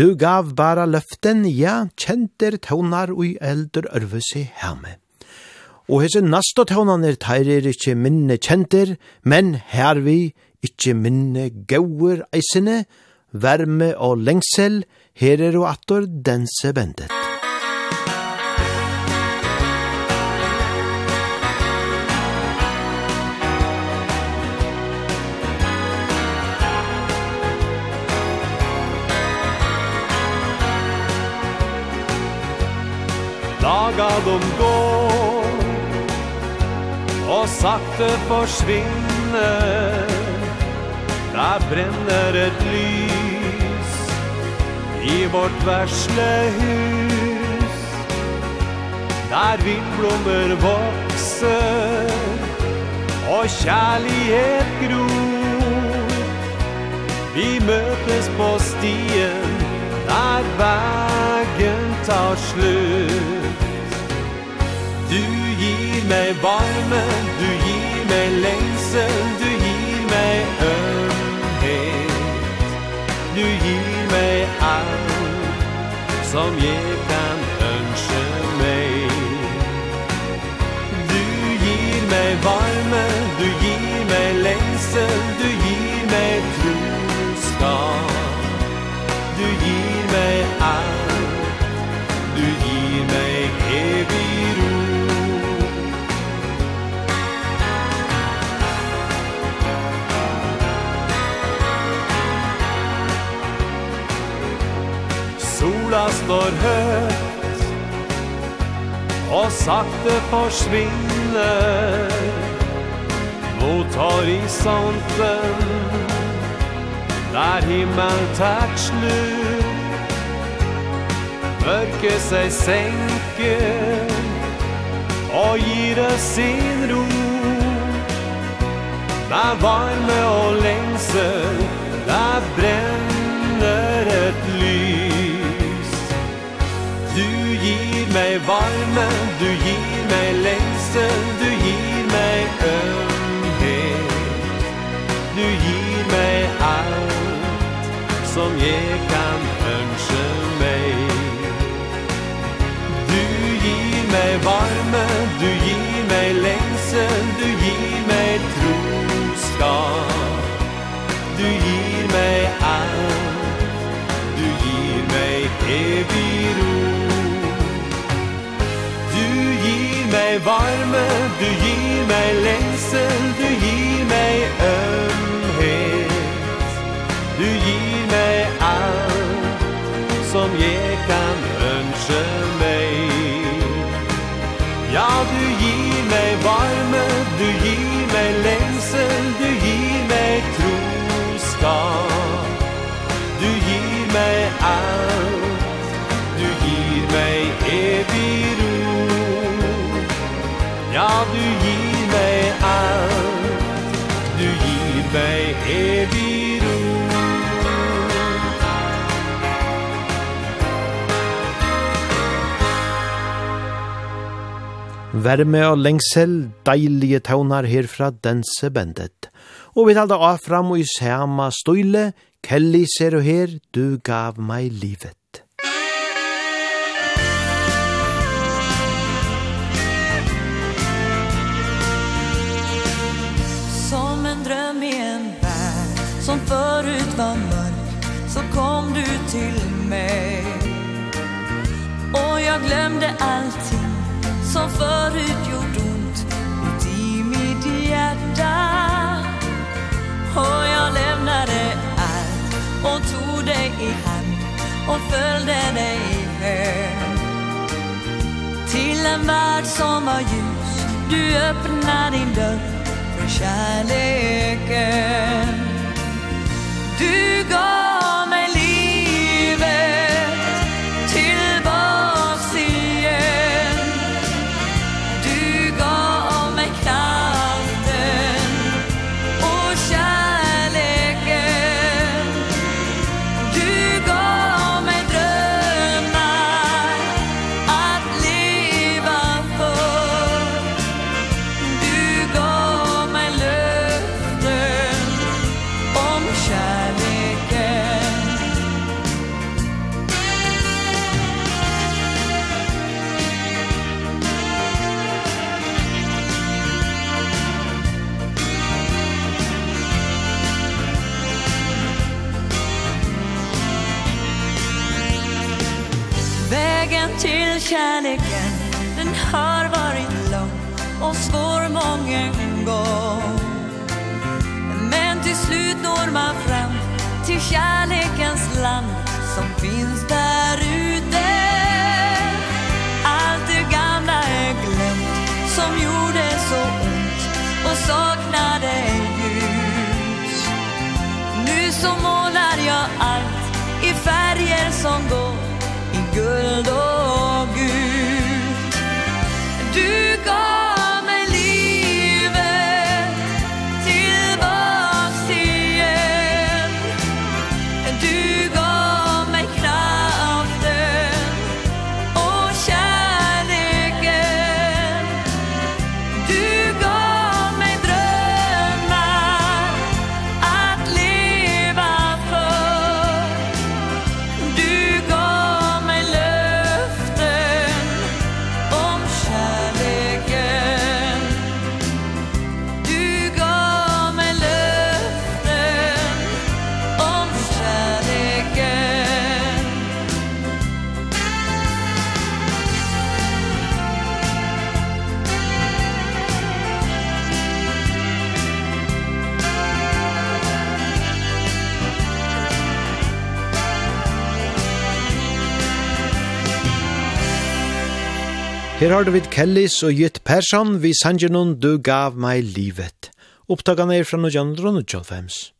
Du gav bara løften, ja, kjenter tånar ui eldur ørvesi hemme. Og hese nasta tøvnaner teir er ikkje minne kjenter, men her vi ikkje minne gauur eisene, verme og lengsel, her er og attor dense bendet. laga dem gå. Og sakte forsvinne. Der brenner et lys I vårt versle hus. Der vindblommer vokser Og kjærlighet gror. Vi møtes på stien Der vägen tar slut Du gir meg varme, du gir meg lengsel, du gir meg ømhet. Du gir meg alt som jeg kan ønske meg. Du gir meg varme, du gir meg lengsel, du sola står högt Og sakte forsvinner Mot horisonten Der himmel tärt slut Mørket seg senker Og gir det sin ro. Der varme og lengsel Der brenner et mig varme, du gir mig lengsel, du gir mig ömhet. Du gir mig allt som jeg kan ønske meg. Du gir meg varme, du gir meg lengsel, du gir meg troskap. Du gir meg allt, du gir meg evig meg varme, du gir meg lengsel, du gir meg øl. Verme og lengsel, deilige taunar herfra dense bendet. Og vi talda av fram og i sama støyle, Kelly ser du her, du gav meg livet. Som en dröm i en värld som förut var mörk så kom du till mig. Och jag glömde allting som förut gjort ont uti mitt hjärta. Och jag lämnade allt och tog dig i hand och följde dig hem Till en värld som var ljus Du öppnar din dörr för kärleken. Du gav kärleken den har varit lång och svår många gång Men till slut når man fram till kärlekens land som finns där ute. Allt det gamla är glömt som gjorde så ont och saknade ljus. Nu så målar jag allt i färger som går i guld och Du gav Her har du vidt Kellis og Jytt Persson, vi sangenon du gav meg livet. Opptakene er fra Nujandron og Jolfems.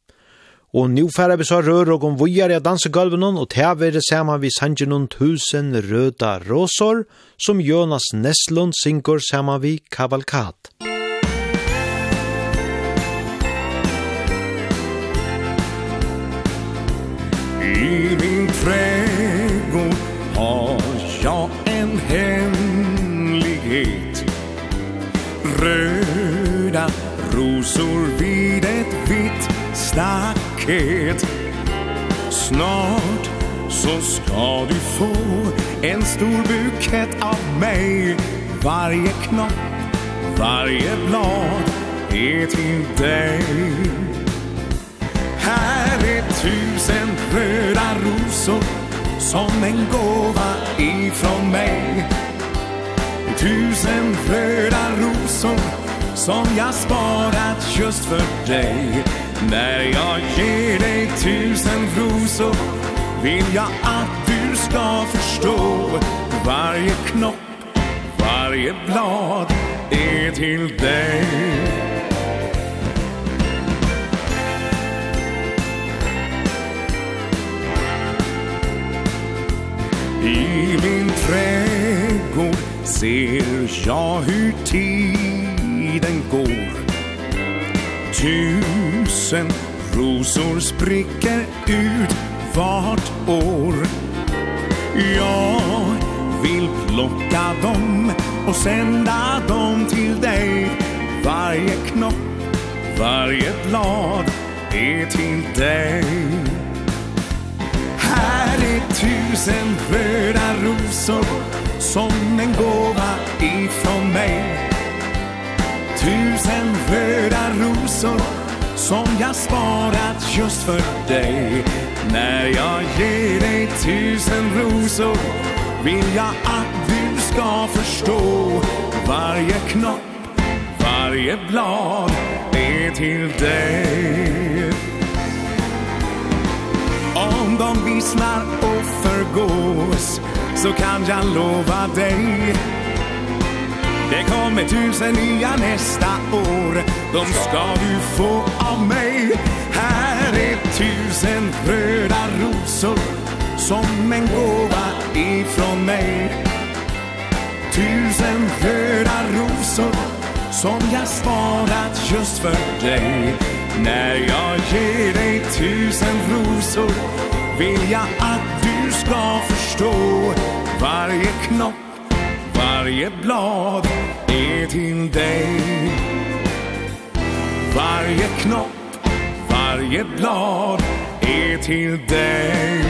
Og nu færre vi så rør og om vujar i dansegulvenon, og tever det samme vi sangenon tusen røda råsår, som Jonas Neslund synger samme vi Kavalkat. Musikk staket Snart så ska du få En stor bukett av mig Varje knopp, varje blad är till dig Här är tusen röda rosor Som en gåva ifrån mig Tusen röda rosor Som jag sparat just för dig När jag ger dig tusen rosor Vill jag att du ska förstå. Varje knopp, varje blad Är till dig. I min trädgård ser jag hur tiden går. Tusen rosor spricker ut vart år. Jag vill plocka dem och sända dem till dig. Varje knopp, varje blad är till dig. Här är tusen röda rosor som en gåva ifrån mig. Tusen röda rosor som jag sparat just för dig. När jag ger dig tusen rosor vill jag att du ska förstå. Varje knopp, varje blad är till dig. Om de vissnar och förgås så kan jag lova dig Det kommer tusen nya nästa år. De ska du få av mig. Här är tusen röda rosor Som en gåva ifrån mig. Tusen röda rosor Som jag sparat just för dig. När jag ger dig tusen rosor Vill jag att du ska förstå Varje knopp Varje blad är till dig Varje knopp, varje blad är till dig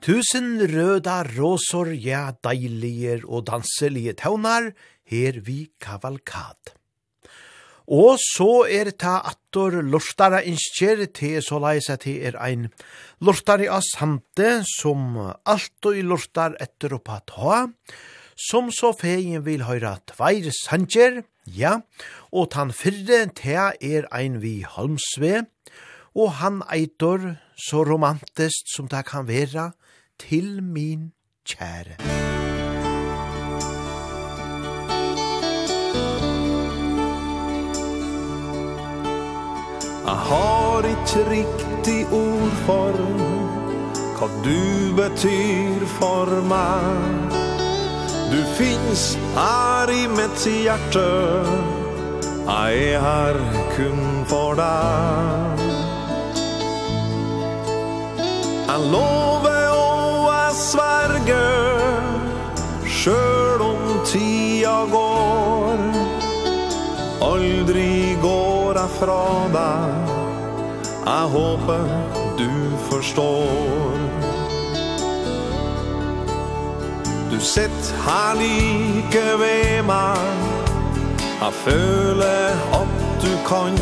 Tusen røda råsor, ja, deilige og danselige tøvnar, her vi kavalkad. Og så er det ator lortare innskjer til så leis at det er ein lortare av sante som alt og lortar etter oppa ta, som så feien vil høyra tveir sanger, ja, og tan fyrre te er ein vi halmsve, og han eitor så romantisk som det kan vera til min kjære. Jeg har ikke riktig ord for hva du betyr for meg. Du finnes her i mitt hjerte. Jeg er her kun for deg. Jeg lover og jeg sverger Selv om tida går. høre fra deg Jeg håper du forstår. Du sitt her like ved meg. Jeg føler at du kan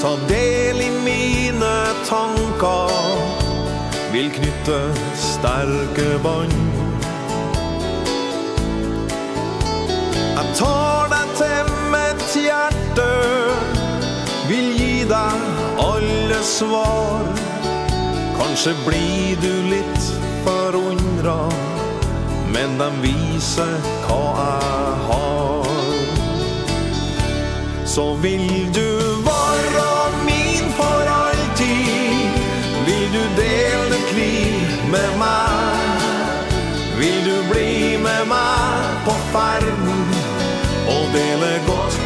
Ta del i mine tanker. Vil knytte sterke bånd. Jeg tar deg til meg hjerte vil gi deg alle svar. Kanskje blir du litt forundra Men de viser hva jeg har. Så vil du være min for alltid. Vil du dele ditt liv med meg? Vil du bli med meg på ferden Og dele godt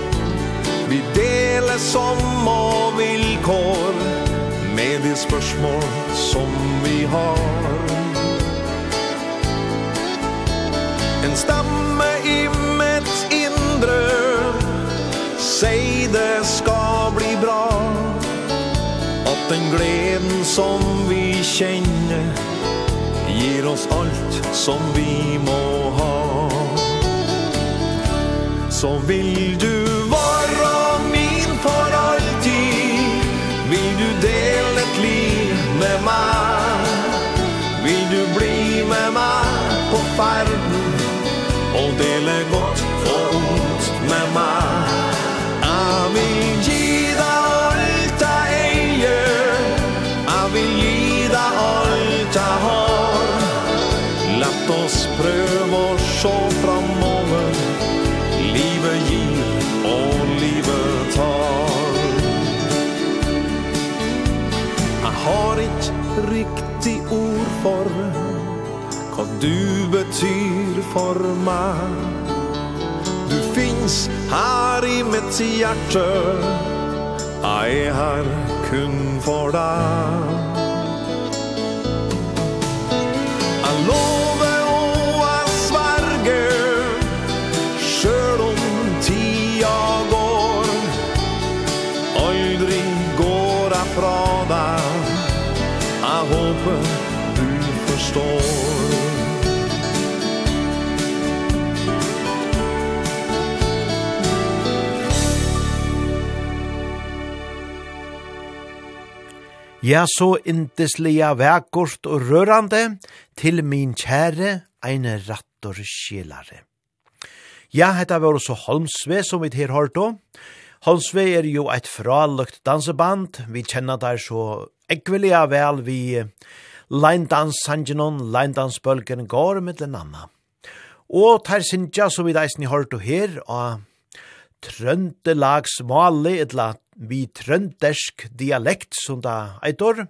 Vi deler som og vilkår Med de spørsmål som vi har. En stamme i mitt indre Sei det skal bli bra. At den gleden som vi kjenner Gir oss alt som vi må ha. Så vil du verden Og dele godt og ondt med meg Jeg vil gi deg alt jeg eier Jeg vil gi deg alt jeg har. Lett oss prøve å se framover Livet gir og livet tar. Jeg har ikke riktig ord for du betyr for meg. Du finns her i mitt hjerte. Jeg er her kun for deg. Jeg lover og jeg sverger Selv om tida går. Aldri går jeg fra deg. Jeg håper du forstår. Ja, så indeslige vekkort og rørande, til min kjære, eine rattor skjelare. Ja, hetta var også Holmsve som vi her hørt om. Holmsve er jo eit fralukt danseband, vi kjenner der så ekvelia vel vi Leindans Sangenon, Leindans Bølgen går med den andre. Og ter sinja som vi deisen i hørt og her, og Trøndelags Mali, etla vi trøndersk dialekt, som da eitor,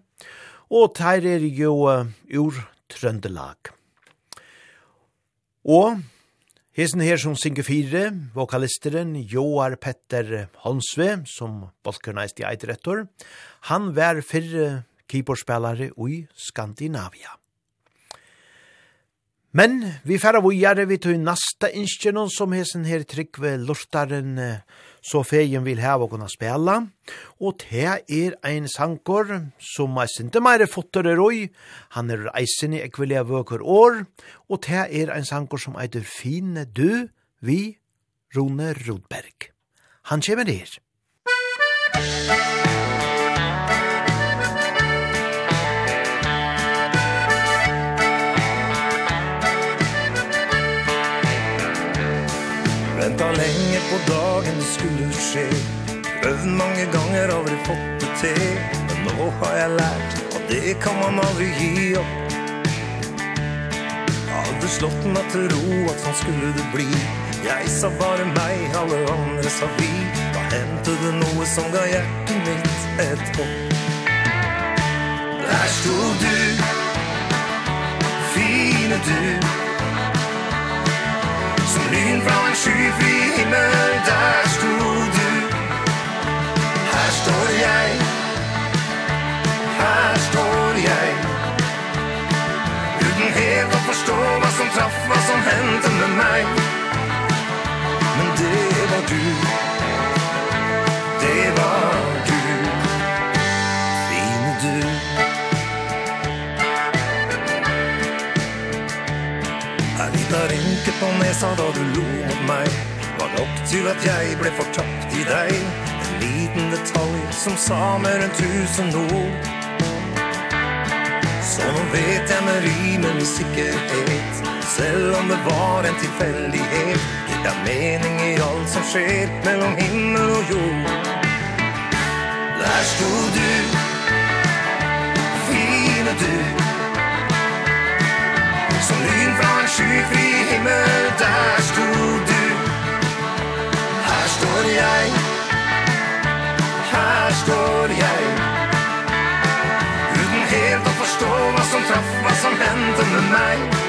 og teir er jo uh, ur trøndelag. Og hesen her som synger fire, vokalisteren Joar Petter Hansve, som balkerneist i eitrettor, han var fyrre keyboardspelare i Skandinavia. Men vi færa vujare vi tog nasta inskjennom som hesen her tryggve lortaren uh, så fegen vil heva kunna spela, og det er ein sankor som er sinte meire fotter er oi, han er eisen i ekvilea vøker år, og det er ein sankor som eitur fine du vi Rune Rodberg. Han kommer her. Musikk og dagen skulle skje. Øvd mange ganger aldri fått det til. Men nå har jeg lært at det kan man aldri gi opp. Hadde slått meg til ro at sånn skulle det bli. Jeg sa bare meg, alle andre sa vi. Da hentet det noe som ga hjertet mitt et hopp. Der stod du Fine du syn fra en skyfri himmel Der stod du. Her står jeg. Her står jeg. Uten helt å forstå hva som traff, hva som hendte med meg. Men det var du. om jeg sa da du lo mot meg. Var nok til at jeg ble fortapt i deg. En liten detalj som sa mer enn tusen ord. Så nå vet jeg med rimen i sikkerhet. Selv om det var en tilfeldighet Det er mening i alt som skjer mellom himmel og jord. Der stod du Fine du. Som lyn fra skyfri himmel, der stod du. Her står jeg. Her står jeg. Uten helt å forstå hva som traff, hva som hendte med meg.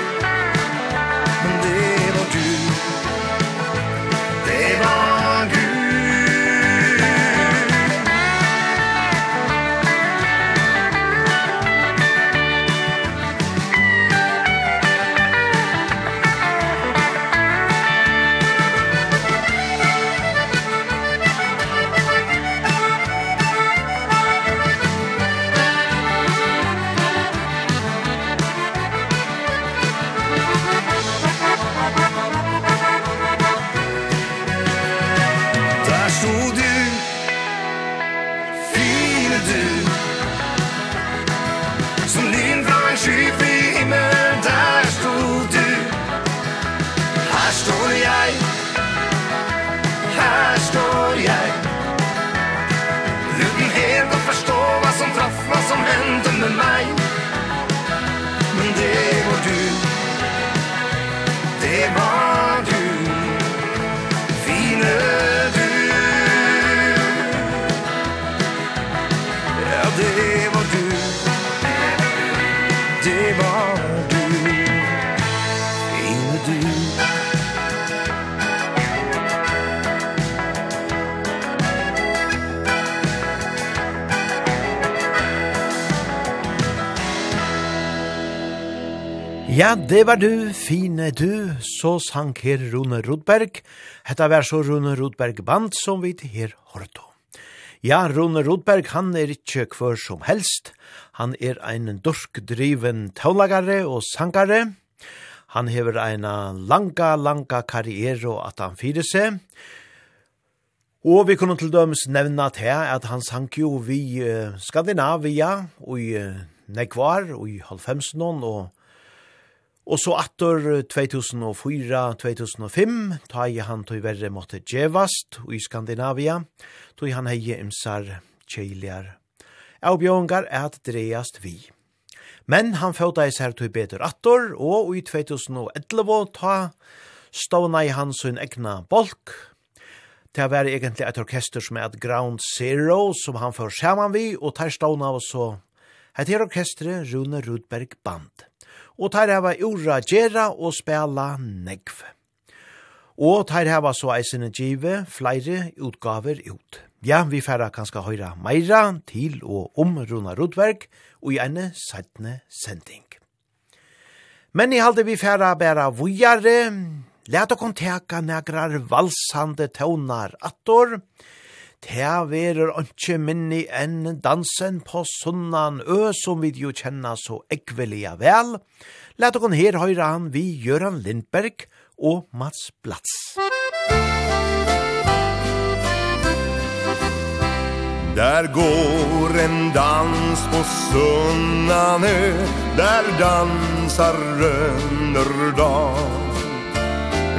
Ja, det var du, fine du, så sang her Rune Rodberg. Hetta var så Rune Rodberg band som vi til her hårde Ja, Rune Rodberg, han er ikke kvar som helst. Han er en dorskdriven taulagare og sangare. Han hever en langa, langa karriere og at han fyrer seg. Og vi kunne til dømes nevna til at han sang jo vi Skandinavia og i Nekvar og i Halvfemsnån og Og så attor 2004-2005, ta i han tog verre måtte djevast i Skandinavia, tog han hei imsar kjeiliar. Avbjørngar er at dreiast vi. Men han fauta i sær tog betur attor, og i 2011 ta stavna i hans sin egna bolk. Det var egentlig et orkester som er et Ground Zero, som han får saman vi, og tar stavna av så. heter orkestret Rune Rudberg Band og tar hava ura gjerra og spela negv. Og tar hava så eisene give flere utgaver ut. Ja, vi færa kanska høyra meira til og om Runa Rudberg og i ene sættne sending. Men i halde vi færa bæra vujare, let okon teka negrar valsande tøvnar attor, og Ta verur onkje minni enn dansen på sunnan ø som vi jo kjenna så ekvelia vel. Læt okon her høyra han vi Gjøran Lindberg og Mats Blatz. Där går en dans på sunnan ø Där dansar Rönnerdal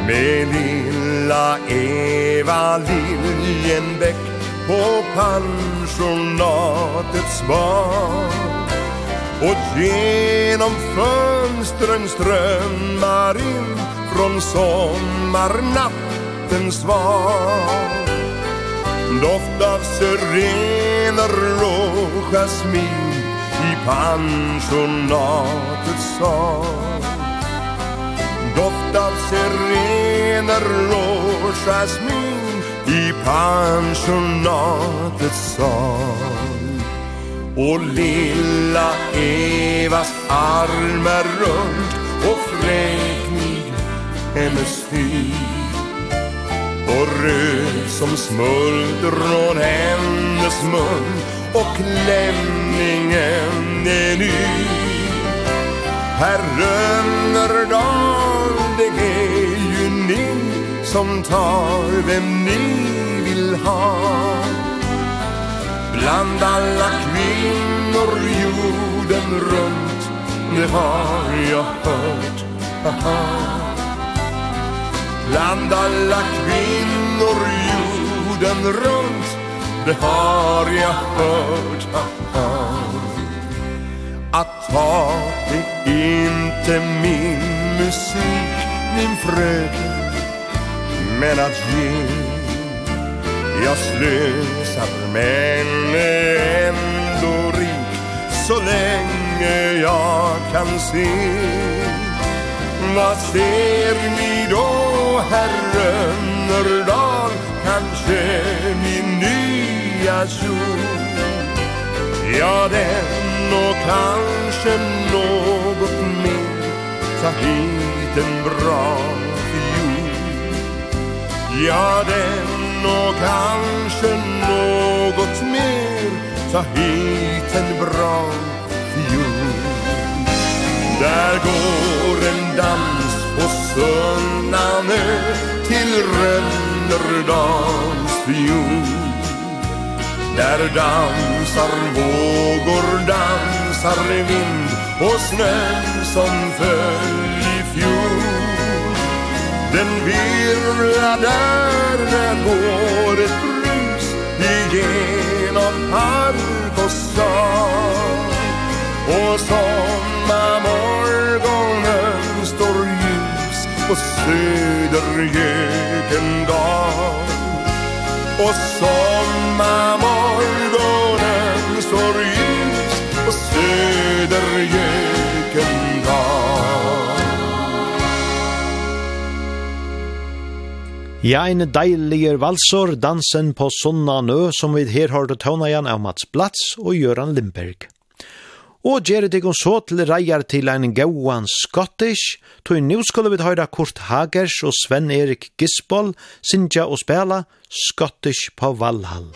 Med lilla Eva Liljenbäck på pensionatets barn Och genom fönstren strömmar in Från sommarnattens svar. Doft av syrener och jasmin I pensionatets sal. Doft av syrener och jasmin i pensionatets sal. Och lilla Evas armar runt och fräknig hennes hy. Och röd som smulter från hennes mun och klänningen är ny. Här rönner dagen som tar vem ni vill ha? Bland alla kvinnor jorden runt Det har jag hört, aha. Bland alla kvinnor jorden runt Det har jag hört, aha. Att ha det inte min musik, min fröken men att ge Jag slösar men är ändå rik Så länge jag kan se. Vad ser ni då, herre Mördan Kanske min nya kjol? Ja, den och kanske något mer. Ta hit en bra Ja, den och kanske något mer. Ta hit en bra fjol Där går en dans på Sunnanö Till Rönnerdals fjol Där dansar vågor, dansar vind Och snön som följer Den virvlar där när ett brus Igenom park och stad Och sommarmorgonen står ljus På södergöken dag Och sommarmorgonen står ljus På Södergökengatan Ja, en deilig valsor, dansen på Sunna Nø, som vi her har til tåna igjen av Mats Blats og Gjøran Lindberg. Og gjør det om så til reier til en gauan Scottish, tog nå skulle vi høre Kurt Hagers og Sven-Erik Gisboll, Sintja og Spela, Scottish på Valhall.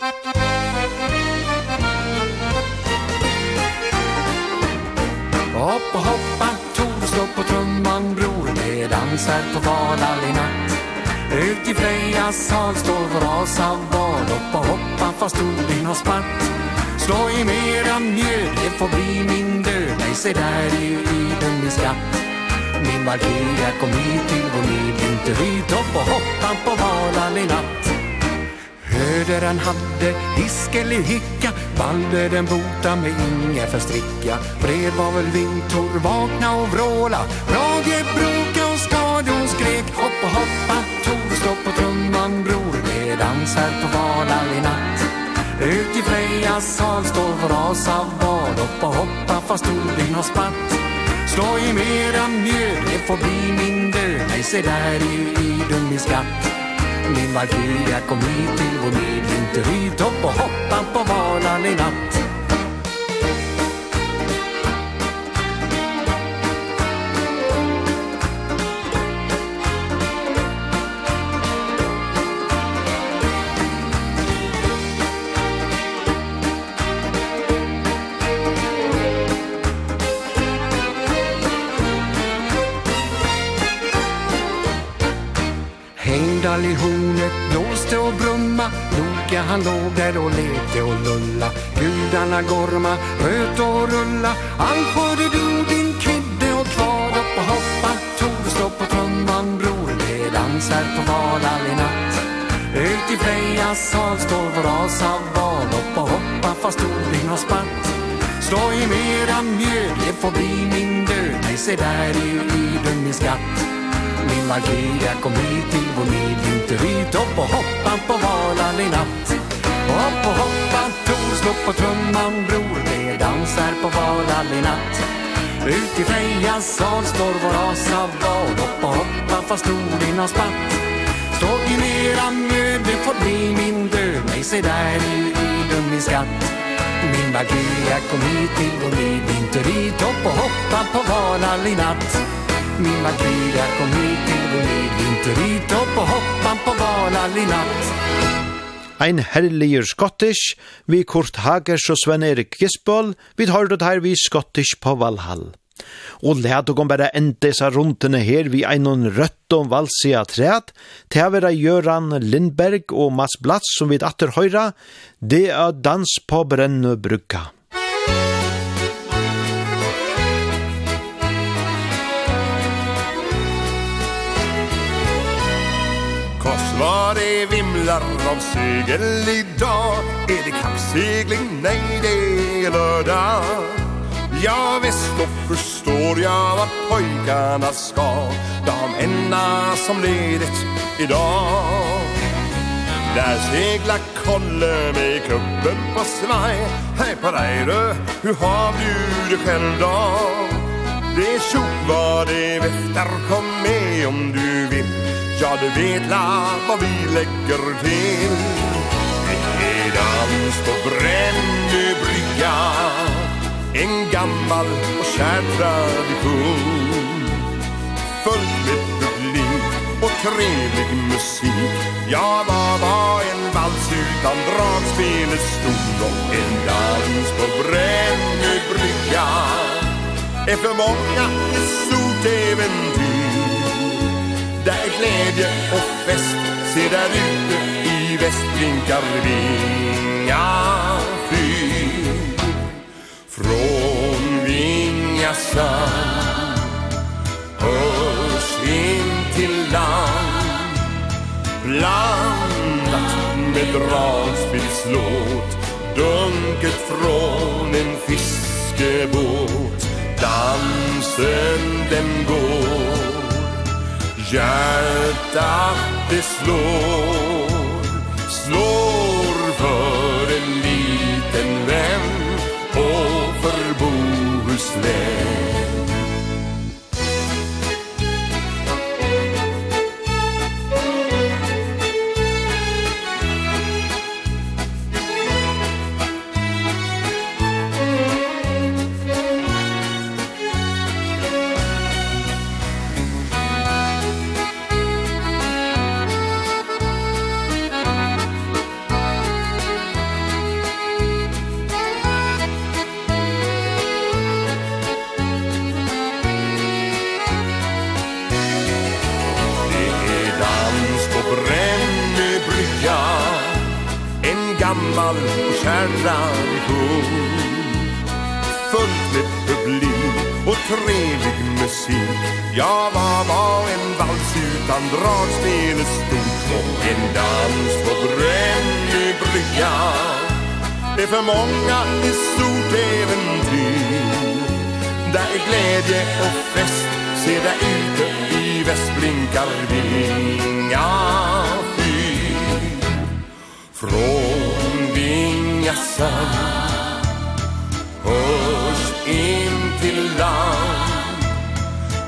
Hopp og hoppa, Tore stå på trumman, bror, det dansar på Valhall i natt. Ut i Frejas sal står vår vrasan bar Upp och hoppa fast odin har spatt Slå i mera mjöd, det får bli min död Nej, se där är ju iden min skatt. Min Valkyria kom hit till vår liv Inte Ut upp och hoppa på valan i natt. Höder han hade disk eller hicka Valde den bota med inga förstricka Fred var väl vintor, vakna och vråla. Brage bror lek, hopp och hoppa Tore slå på trumman, bror Det dansar på vardag i natt. Ut i Frejas sal står vår as av bad Hopp och hoppa fast orden har spatt. Slå i mera mjöd, det får bli min död Nej, se där i ju dum i skatt. Min Valkyria kom hit till vår midvinterhyd Hopp och hoppa på vardag i natt. Myrdal i hornet blåste och brumma. Loka han låg där och lekte och lulla. Gudarna gorma, röt och rulla. Allt för du din kidde och kvar upp och hoppa. Tog stå på trumman bror Det dansar på Valhall i natt. Ut i Frejas sal står vår as av val. Upp och hoppa fast Odin har spatt. Stå i mera mjöd, det får bli min död. Nej, se där i dum i skatt min Valkyria kom hit till vår liv Inte vid upp och hoppa på valan i natt. Och upp och hoppa, tor, slå på trumman bror Det dansar på valan i natt. Ut i Frejas sal står vår asa val Upp och hoppa fast nordin har spatt Stå i mera mjöd, det får bli min död. Nej, se där i idun min skatt. Min Valkyria kom hit till vår liv Inte vid upp och hoppa på valan i natt min Matilda Kom hit till vår ned upp och hoppan på valan i natt Ein herligur skottish, vi Kurt Hagers og Sven-Erik Gisbøl, vi tar det her vi skottish på Valhall. Og let og om bare enda seg rundene her vi er noen rødt om valsia træt, til å være Gjøran Lindberg og Mats Blatz som vi atter høyra, det er dans på Brennø Brugga. Var det vimlar av segel idag Är det kappsegling? Nej, det är lördag Ja, visst då förstår jag vad pojkarna ska De enda som ledigt idag Där seglar Kolle med kuppen på svaj Hej på dig du, hur har du det själv då? Det är tjock vad det väftar, kom med om du vill Ja, du vet la vad vi lägger till. Det är dans på Brännö brygga En gammal och kär tradition. Fullt med publik och trevlig musik. Ja, vad var en vals utan dragspel är stor Och en dans på Brännö brygga. Är för många ett stort äventyr. Där är glädje och fest. Se där ute i väst blinkar vinga fyr Från vinga sand Hörs in till land. Blandat med dragspilslåt Dunket från en fiskebåt. Dansen den går hjärtat det slår Slår för en liten vän och för Bohuslän. gammal och kär tradition Fullt med publik och trevlig musik. Ja, vad var en vals utan dragspel stort Och en dans på brännlig brygga. Det är för många ett stort äventyr. Där är glädje och fest Se där ute i väst blinkar vinga fyr Från jag Hörs in till land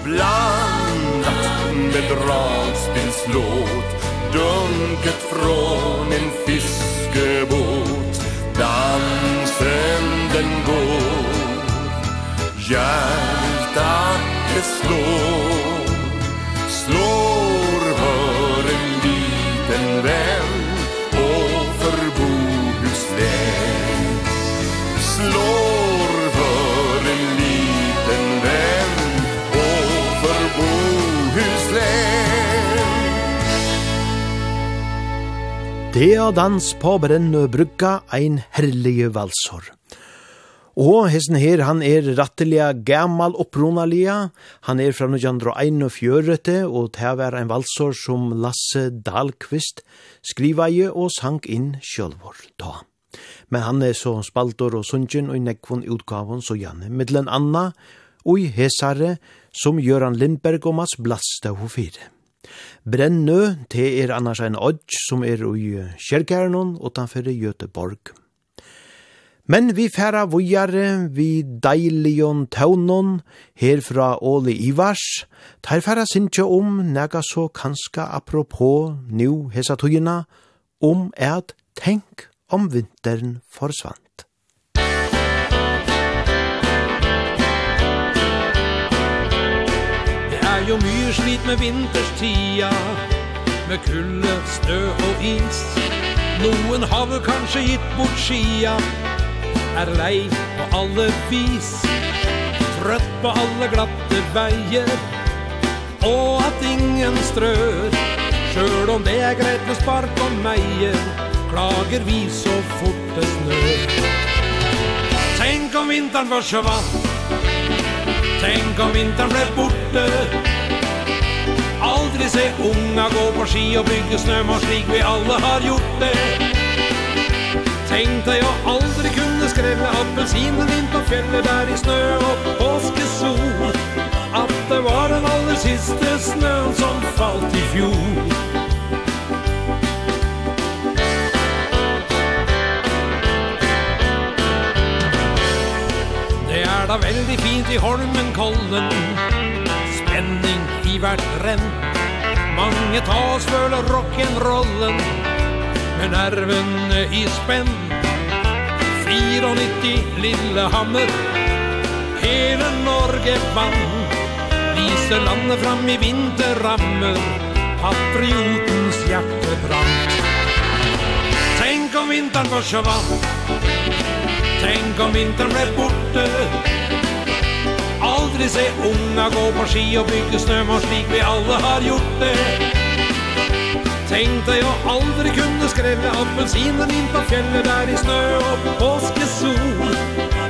Blandat med dragspinslåt Dunket från en fiskebåt Dansen den går. Hjärtat det slår Slår hör en liten vän. slår för en liten vän och för Bohuslän Det er dans på Brennø Brygga, ein herlige valsor. Og hesten her, han er ratteliga gammal opprunalia, han er fra 1941, og det var en valsor som Lasse Dahlqvist skriva i og sang inn sjølvor da men han er så spaltor og sundjen og i nekvun utgavun så janne, middelen anna og i hesare som Göran Lindberg og Mats Blasta ho fire. Brennø, det er annars en odds som er i Kjerkærnon utanfor Göteborg. Men vi færa vujare vi deilion taunon herfra Åle Ivars. Ter færa sindsja om nega så kanska apropå nu hesa tugina om at tenk om vinteren forsvant. Det er jo mye slit med vinterstida Med kulle, snø og is. Noen har vel kanskje gitt bort skia Er lei på alle vis. Trøtt på alle glatte veier Og at ingen strør. Sjøl om det er greit med spark og meier klager vi så fort det snør. Tenk om vintern försvann Tenk om vintern ble borte. Aldri se unga gå på ski och bygga snømål slik vi alla har gjort det. Tänk dig jag aldrig kunde skrälla apelsinen in på fjellet där i snö och påskesol. Att det var den allra sista snön som fallt i fjol var det veldig fint i Holmenkollen Spenning i hvert renn. Mange tas føler rock'n'rollen Med nervene i spenn. 94 Lillehammer Hele Norge vann. Vise landet fram i vinterrammer. Patriotens hjerte brant Tänk om vintern försvann Tänk om vintern ble borte aldri se unga gå på ski och bygga snömar slik vi alla har gjort det. Tenkte jeg aldri kunne skrelle appelsinen min på fjellet der i snø og påskesol.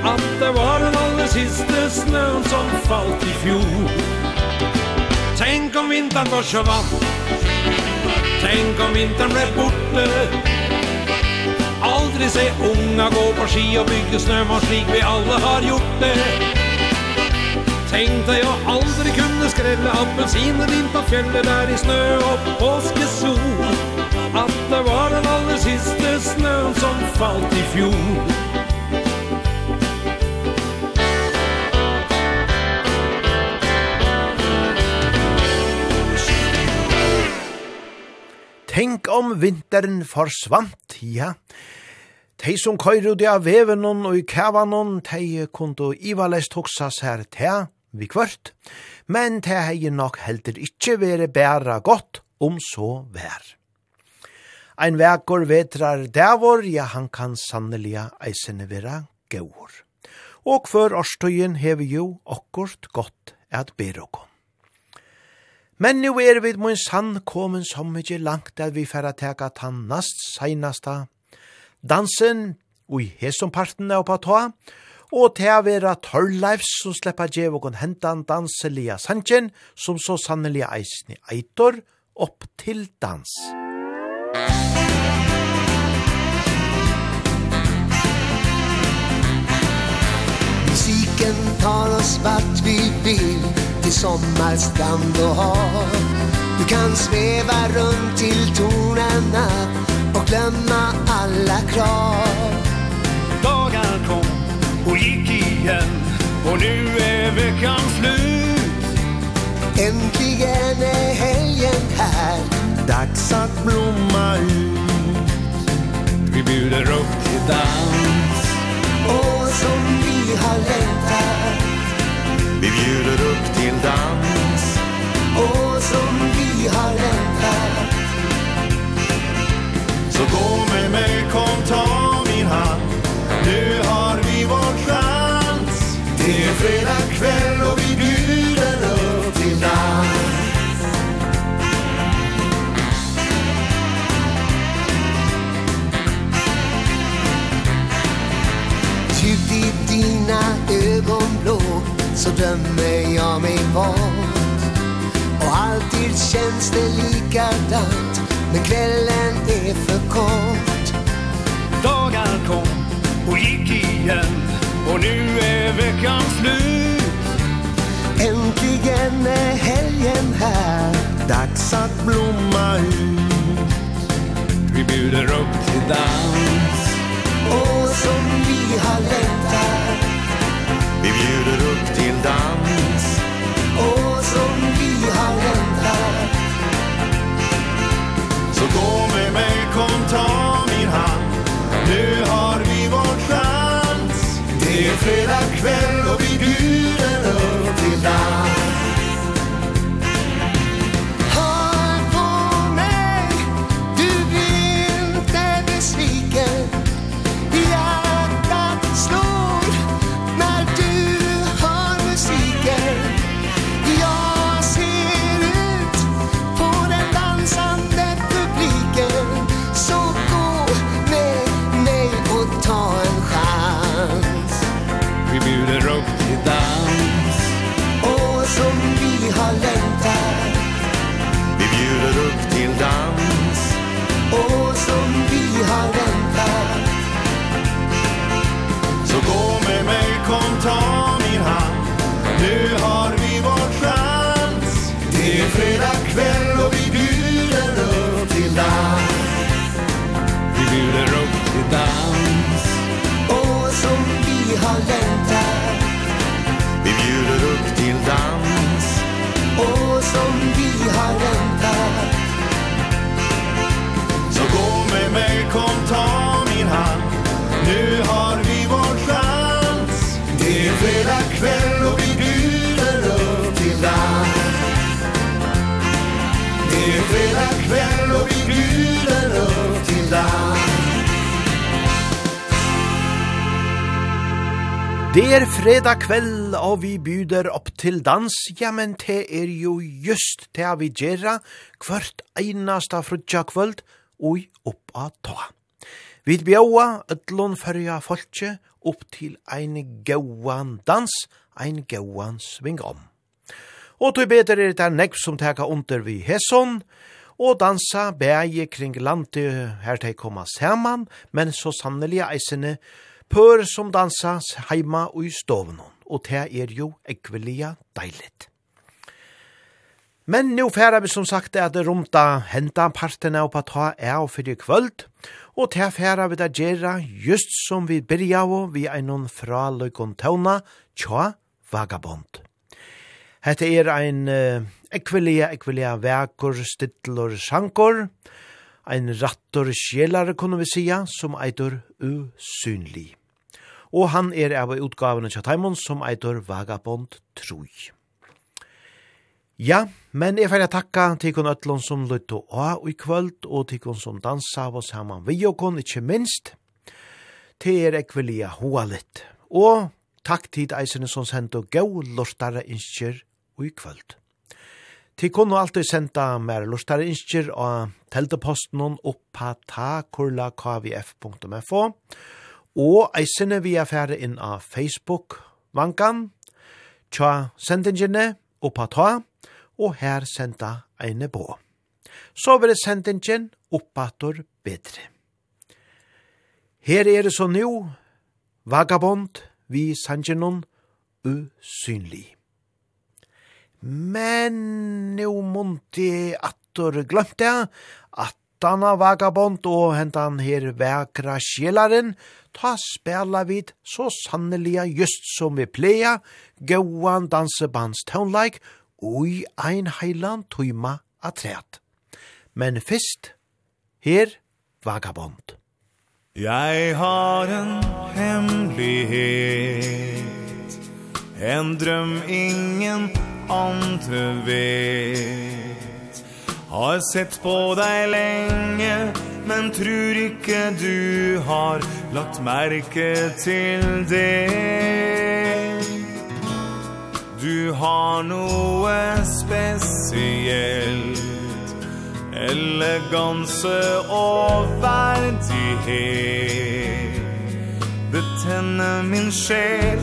At det var den aller siste snøen som falt i fjor. Tenk om vinteren var så vann Tenk om vinteren ble borte. Aldri se unga gå på ski og bygge snømann slik vi alle har gjort det. Tenk deg å aldri kunne skrelle appelsinen inn på fjellet der i snø og påskesol. At det var den aller siste snøen som falt i fjor Tenk om vinteren forsvant, ja. Tei som køyru de av vevenon og i kavanon, tei kundu ivalest hoksa sær tei vi kvart, men te hei nok heldur ikkje vere bæra godt om så vær. Ein vekor vetrar dævor, ja han kan sanneliga eisene vera gaur. Og før årstøyen hever jo okkort godt at berokon. Men nu er vi mun sann komin som mykje langt at vi færa teka tann nast seinasta dansen og i hesum parten av patoa, og til å være Torleifs som slipper djev og hentan danselige sannsjen, som så sannelig eisen i eitor, opp til dans. Musiken tar oss vart vi vill Till sommarstrand och hav Du kan sveva runt till tornarna Och glömma alla krav och gick igen. Och nu är veckan slut. Äntligen är helgen här. Dags att blomma ut. Vi bjuder upp till dans. Och som vi har längtat. Vi bjuder upp till dans. Och som vi har längtat. Så gå med mig, kom ta fredag kväll och vi bjuder upp till dans Djupt i dina ögonblå så dömer jag mig bort Och alltid känns det likadant Men kvällen är för kort. Dagar kom och gick igen Och nu är veckan slut. Äntligen är helgen här. Dags att blomma ut. Vi bjuder upp till dans. Och som vi har längtat. Vi bjuder upp till dans. fredag kväll och vi bjuder fredag kveld, og vi byder opp til dans. Ja, men det er jo just det vi gjerra hvert einasta frutja kveld, og opp av ta. Vi bjaua ødlån førja folke opp til ein gauan dans, ein gauan sving om. Og til bedre er det nekv som teka under vi hesson, og dansa bæge kring landet her til koma saman, men så sannelig eisene er Pør som dansas heima og i stovene, og det er jo ekvelia deiligt. Men nu færa vi som sagt at det rumta henta partene oppa at er og fyrir kvöld, og til færa vi da gjerra just som vi byrja av vi er noen fra løykontauna, tja vagabond. Hette er ein uh, ekvelia, ekvelia vekur, stittlor, sankor, ein rattor sjelare, kunne vi sia, som eitur usynlig og han er av utgavene til Taimon som eitur Vagabond Troi. Ja, men jeg får takka til kun øtlån som lytte og i kvöld, og til kun som dansa av oss saman vi og kun, ikkje minst, til er ek hoa litt. Og takk til eisene som sendte og gau lortare innskjer og i kvöld. Til kun og alltid senda mer lortare innskjer og telteposten oppa ta kurla kvf.fo og og eisene vi er færre inn av Facebook-vankan, tja sendingene oppa ta, og her senda eine bå. Så vil sendingen oppator bedre. Her er det så nu, vagabond vi sangenon usynlig. Men nu munti attor glemte at Dana Vagabond og hentan her vekra sjelaren, ta spela vid så sanneliga just som vi pleia, gauan dansebands tånleik, ui ein heilan tuima atret. Men fyrst, her Vagabond. Jeg har en hemmelighet, en drøm ingen andre vet. Har sett på deg lenge Men tror ikke du har Lagt merke til det. Du har noe spesielt Eleganse og verdighet. Betenne min sjel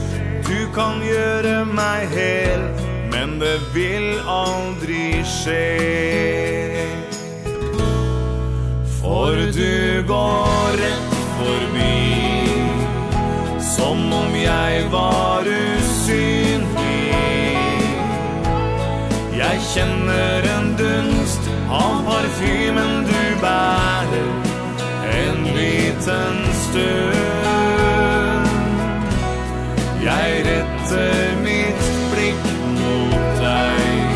Du kan gjøre meg hel Men det vil aldri skje. For du går rett forbi Som om jeg var usynlig. Jeg kjenner en dunst Av parfymen du bærer En liten stund. Jeg retter mitt blikk mot deg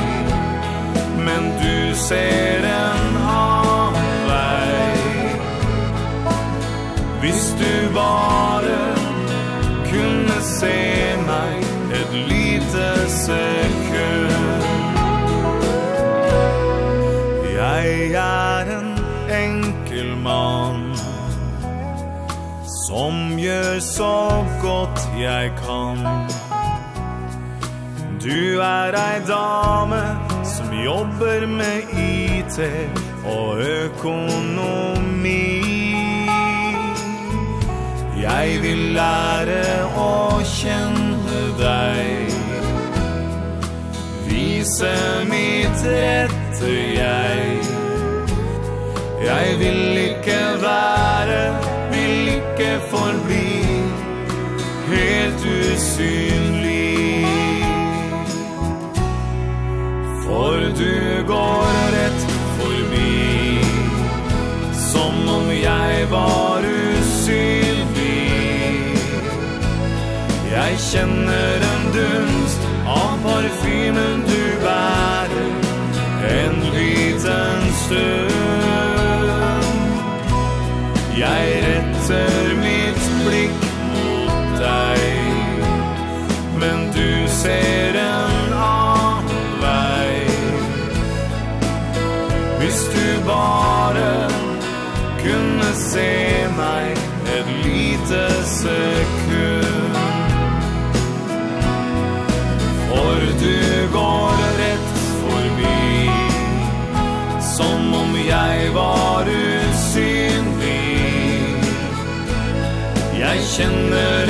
Men du ser det søker Jeg er en enkel mann Som gjør så godt jeg kan. Du er ei dame Som jobber med IT Og økonomi. Jeg vil lære å kjenne deg vise mitt rette jeg. Jeg vil ikke være, vil ikke forbli Helt usynlig. For du går rett forbi Som om jeg var usynlig. Jeg kjenner en dunst av parfymen du en liten stund. Jeg retter mitt blikk mot deg Men du ser en annen vei. Hvis du bare kunne se meg et lite sekund. känner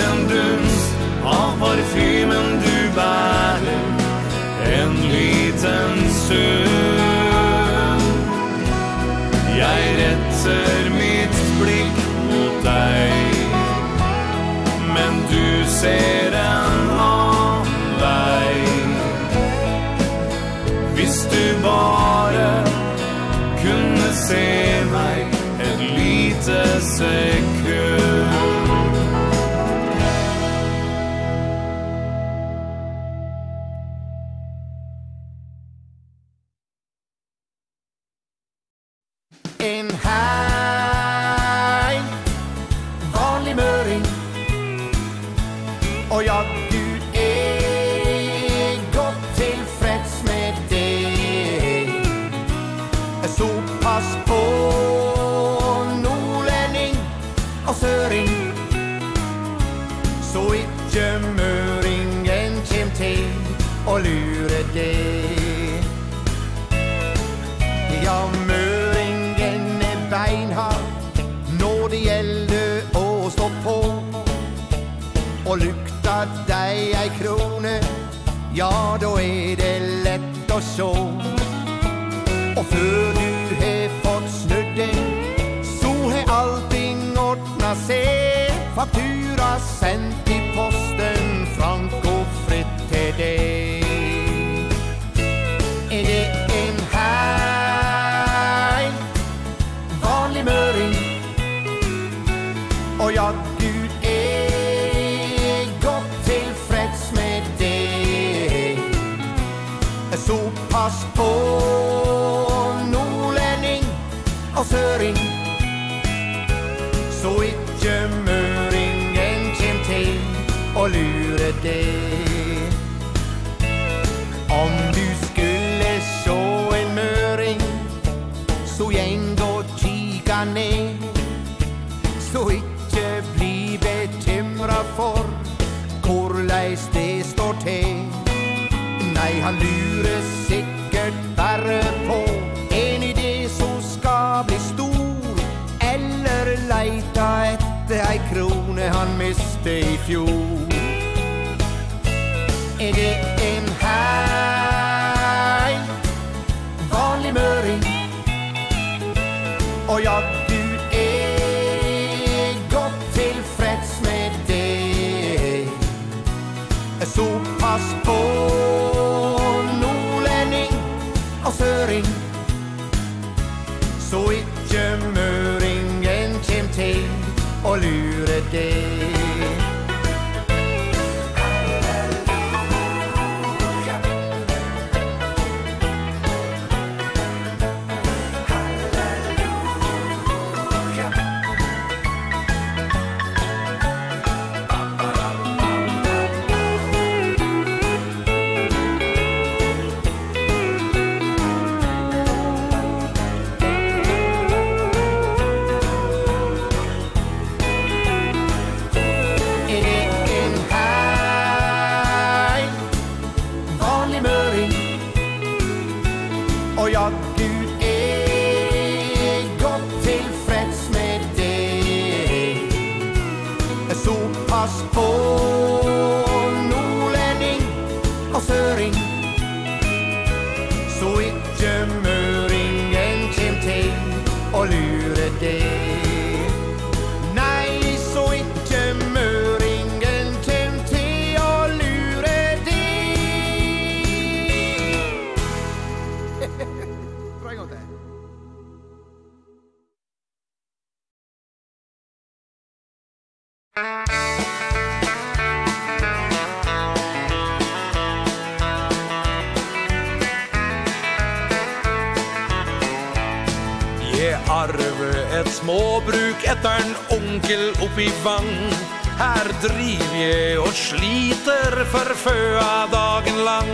opp i vang Her driv jeg og sliter for føa dagen lang.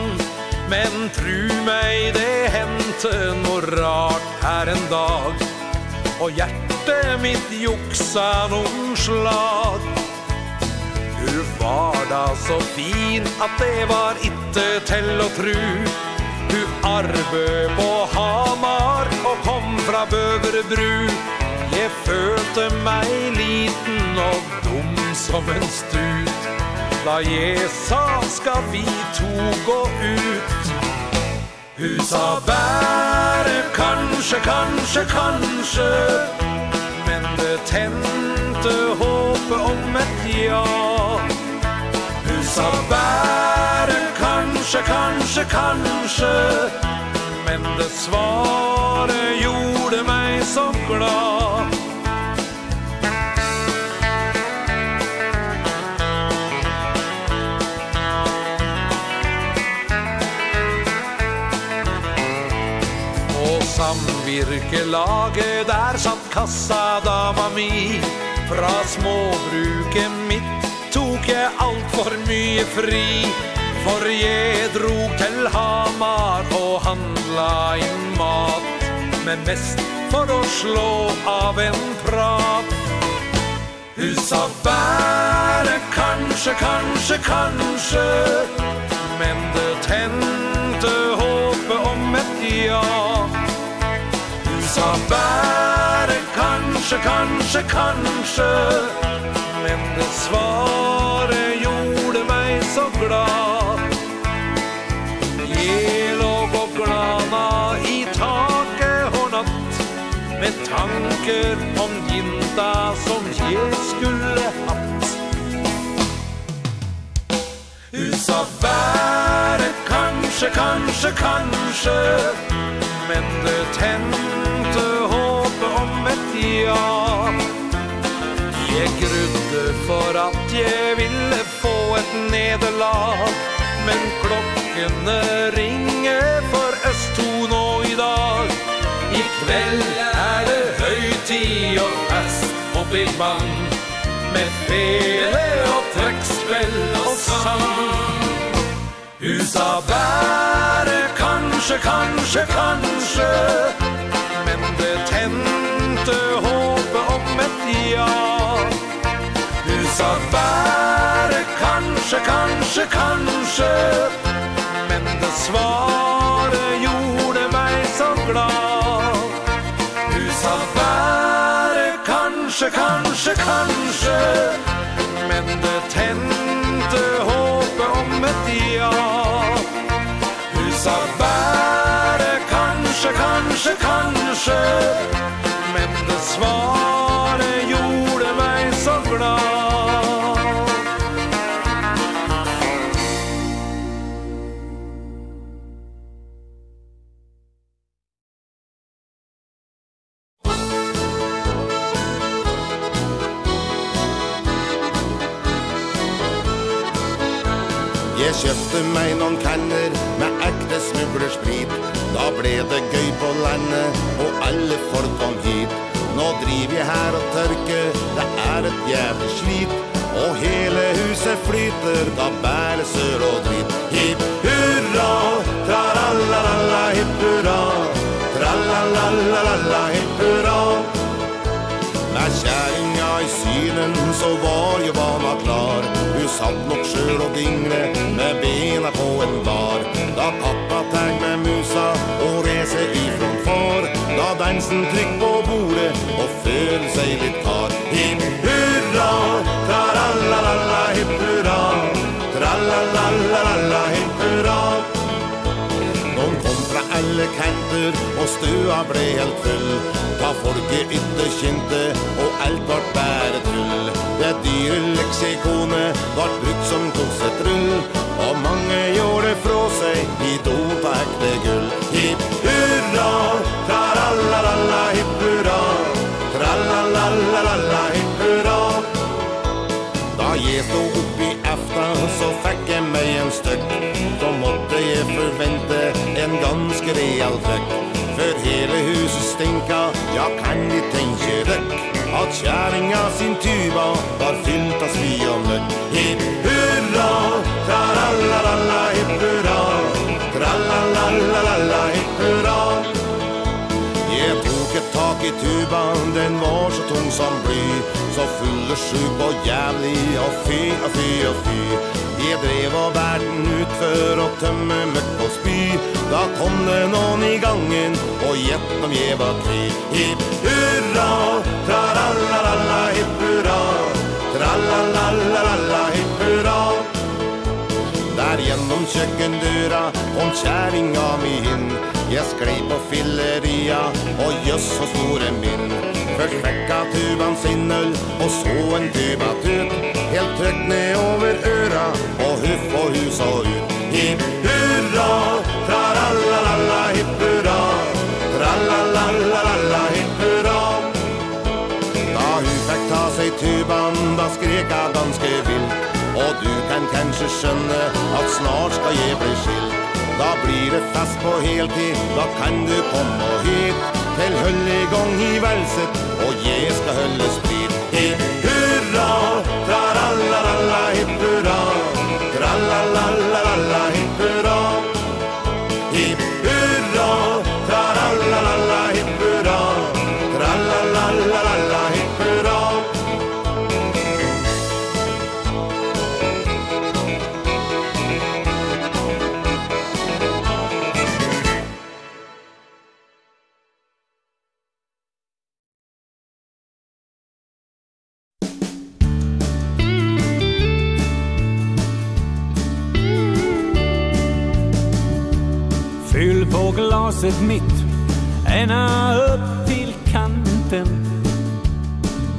Men tru meg det hente noe rart her en dag. Og hjertet mitt juksa noen slag Du var da så fin at det var itte til å tru Du arbe på Hamar og kom fra Bøverbru. Jeg følte meg liten og dum som en stut. Da jeg sa skal vi to gå ut. Hun sa bare kanskje, kanskje, kanskje. Men det tente håpet om et ja. Hun sa bare kanskje, kanskje, kanskje. Men det svaret gjorde meg så glad. samvirkelaget Der satt kassadama mi Fra småbruket mitt Tok jeg alt for mye fri. For jeg drog til Hamar Og handla inn mat Men mest for å slå av en prat. Husa bare kanskje, kanskje, kanskje Men det tente håpet om et ja sa bare kanskje, kanskje, kanskje. Men det svaret gjorde meg så glad. Jeg lå og glana i taket og natt Med tanker om jinta som jeg skulle hatt. Hun sa bare kanskje, kanskje, kanskje. Men det tenner ja. Jeg grudde for at jeg ville få et nederlag Men klokkene ringer for Østtone nå i dag. I kveld er det høytid og fest opp i vann Med fele og trekkspill og sang. Husa bære kanskje, kanskje, kanskje Men det møtte håpet om et ja Du sa bare kanskje, kanskje, kanskje Men det svaret gjorde meg så glad. Du sa bare kanskje, kanskje, kanskje Men det tente håpet om et ja Du sa bare kanskje, kanskje, kanskje men det svaret gjorde meg så glad. Jeg kjøpte meg noen kanner med ekte smuglersprit. Da ble det gøy på landet, og alle folk kom hit. Nå driver jeg her og tørker, det er et jævlig slit. Og hele huset flyter, da bære sør og dritt. Hipp hurra, tralalalala, hipp hurra. Tralalalala, hipp hurra. Med kjæringa i synen, så var jo vana klar saltlocksjøl og dingre Med bena på en bar. Da pappa teg med musa Og rese ifrån far. Da dansen trykk på bordet Og føl seg litt kar. Hipp hurra, tra-la-la-la alle kanter Og stua ble helt full Ta folket ytter kjente Og alt var bære tull. Det dyre leksikonet Var brukt som kosetrull Og mange gjorde fra seg I don på ekte gull. ikke det all trøkk. Før hele huset stinka, ja kan de tenke røkk. At kjæringa sin tuba var fyllt av svi og møkk. Hipp hurra, tralalalala, hipp hurra. Tralalalala, hipp hurra. Jeg tok et tak i tuban, den var så tung som bly. Så full og sjuk og jævlig, og fy, og fy, og fy Jeg drev og bær den ut for å tømme møkk og spy. Da kom det noen i gangen og gjennom jeg var kry Hipp hurra, tralalalala, hipp hurra. Tralalalala, hipp hurra. Der gjennom kjøkkendøra kom kjæringa mi inn. Jeg sklei på filleria og jøss og store minn Först skäcka tuban sin øl och så en tuba tut. Helt trögt ned över öra och huff og hus og ut. Hipp hurra, la hipp hurra. La hipp hurra. Da hun fikk ta seg tuban, da skrek av danske vill Och du kan kanske skjønne att snart ska ge bli skilt. Da blir det fast på heltid, da kan du komme hit till höllegång i velset och ge ska hölles blir Hipp hurra, trarallalalla, hipp hurra, trallalalla glaset mitt Ända upp till kanten.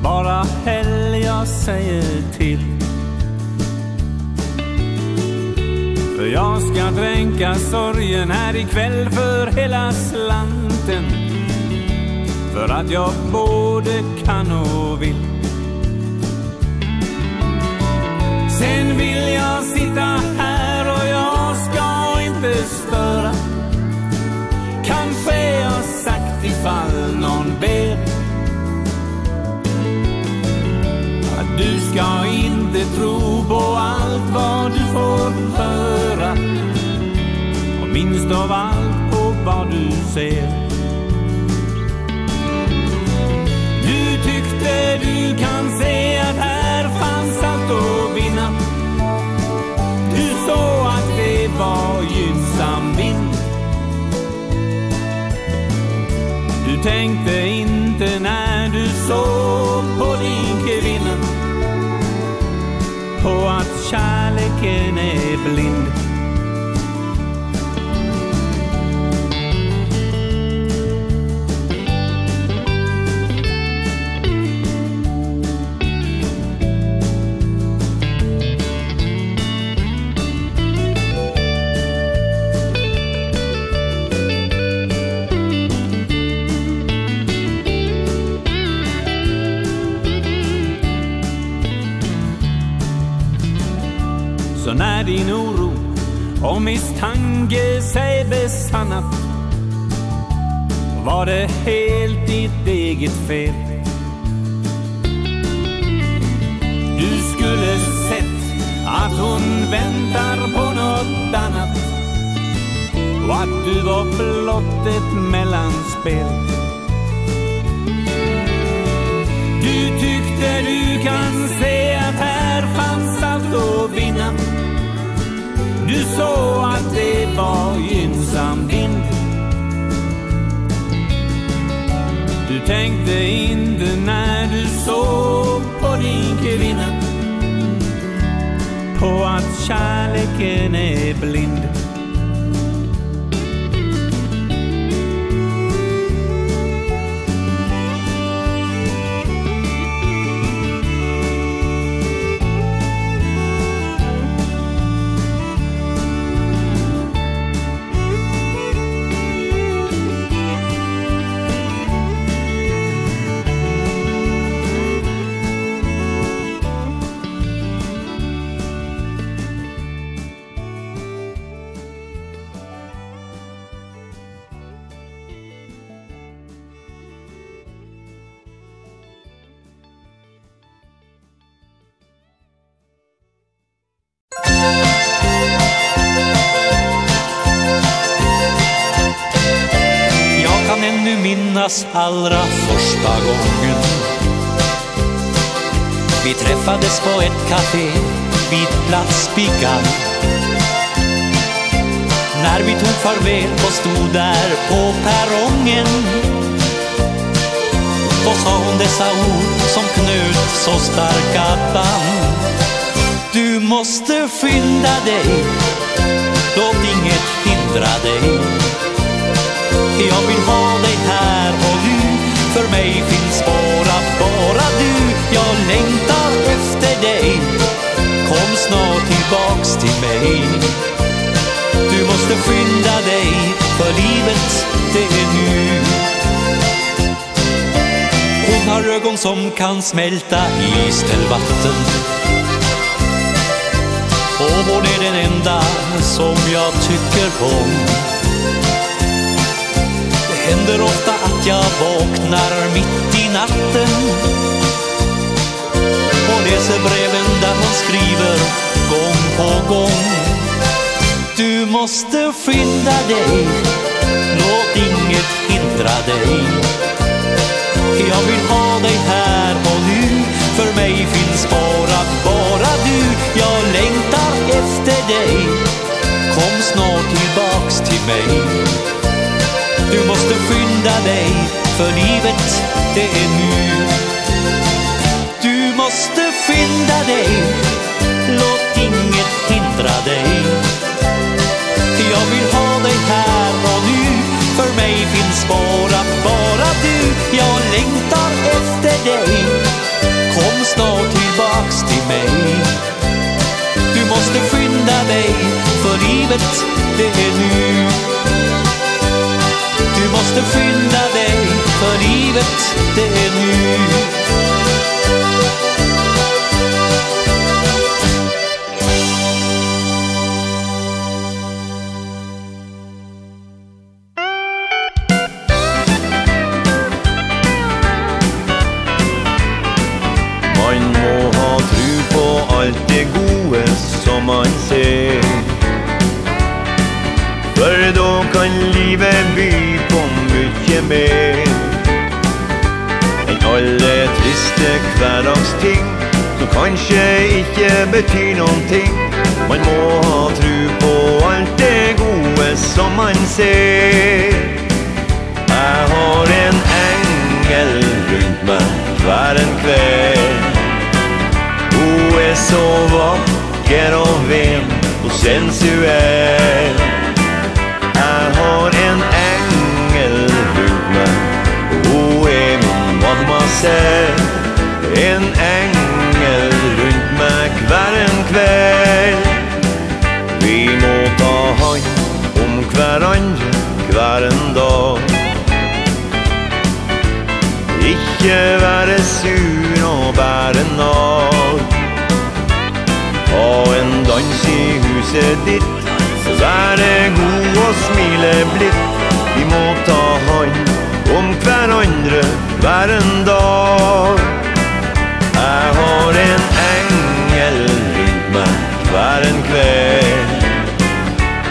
Bara häll jag säger till. För jag ska dränka sorgen här ikväll för hela slanten. För att jag både kan och vill. Sen vill jag sitta här och jag ska inte störa buffé har sagt ifall någon ber Att du ska inte tro på allt vad du får höra Och minst av allt på vad du ser. tänkte besannat Var det helt ditt eget fel? Du skulle sett att hon väntar på något annat. Och att du var blott ett mellanspel. Du tyckte du kan se att här fanns allt att vinna. Du så att det var gynnsam vind. Du tänkte inte när du såg på din kvinna. På att kärleken är blind. allra första gången. Vi träffades på ett café vid platspikan När vi tog farväl och stod där på perrongen Då sa hon dessa ord som knöt så starka band Du måste skynda dig Låt inget hindra dig. Jag vill ha dig här och för mig finns bara, bara du. Jag längtar efter dig. Kom snart tillbaks till mig. Du måste skynda dig För livet, det är nu. Hon har ögon som kan smälta is till vatten. Och hon är den enda som jag tycker om händer ofta att jag vaknar mitt i natten. Och läser breven där hon skriver gång på gång. Du måste skynda dig Låt inget hindra dig. Jag vill ha dig här och nu För mig finns bara, bara du. Jag längtar efter dig. Kom snart tillbaks till mig. Du måste skynda dig För livet det är nu. Du måste skynda dig Låt inget hindra dig. Jag vill ha dig här och nu För mig finns bara, bara du. Jag längtar efter dig. Kom snart tillbaks till mig. Du måste skynda dig För livet det är nu. Du måste skynda dig För livet det är nu. Man må ha tru på alt det gode som man ser. For då kan livet bli mer Enn alle triste hverdagsting Som kanskje ikke betyr noen ting. Man må ha tru på alt det gode som man ser. Jeg har en engel rundt meg hver en kveld. Hun er så vakker og ven og sensuell. ser En engel rundt meg hver en kveld. Vi må ta hand om hverandre hver en dag. Ikke være sur og bære nag. Ha en dans i huset ditt Være god og smile blitt Vi må ta hand om hver andre hver en dag. Jeg har en engel rundt meg hver en kveld.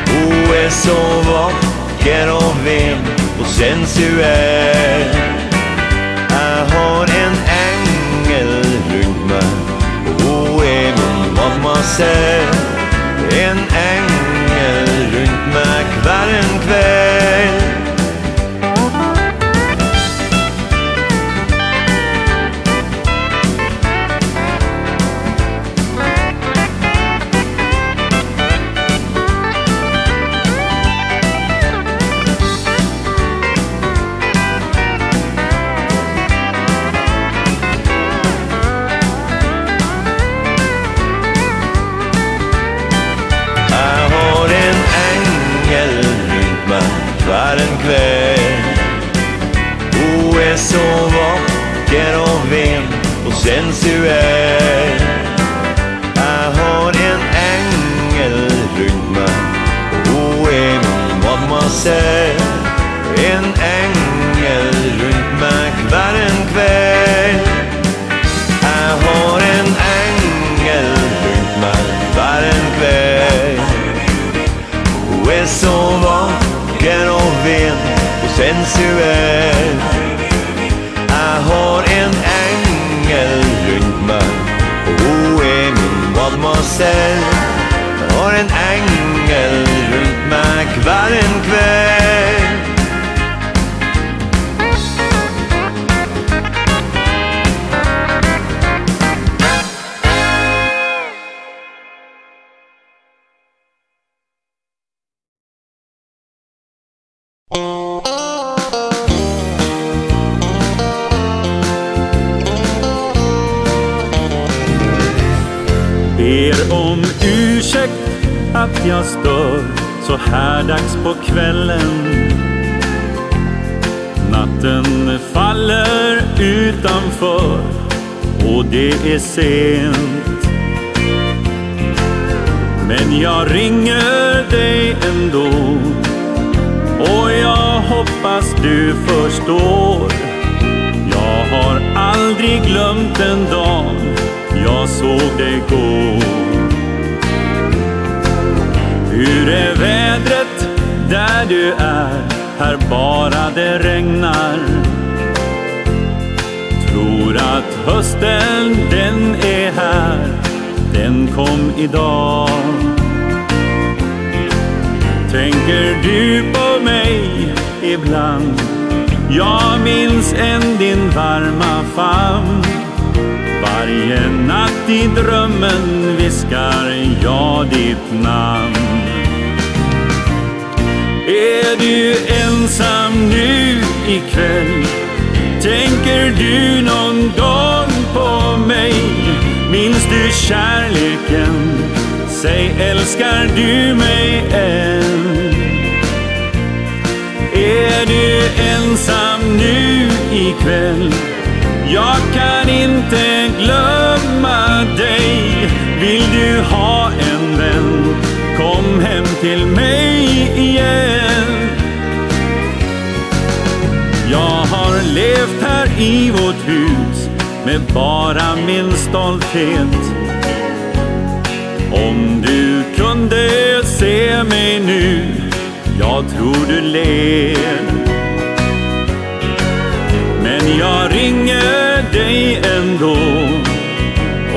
Hun er så vakker og ven og sensuell. Jeg har en engel rundt meg. Hun er min mamma selv. En engel rundt meg hver en kveld. sensuell Jeg har en engel rundt meg Og hun er min mademoiselle. Jeg har en engel rundt meg hver en kveld älskar du mig än? Är du ensam nu ikväll? Jag kan inte glömma dig. Vill du ha en vän? Kom hem till mig igen. Jag har levt här i vårt hus Med bara min stolthet. tror du ler? Men jag ringer dig ändå.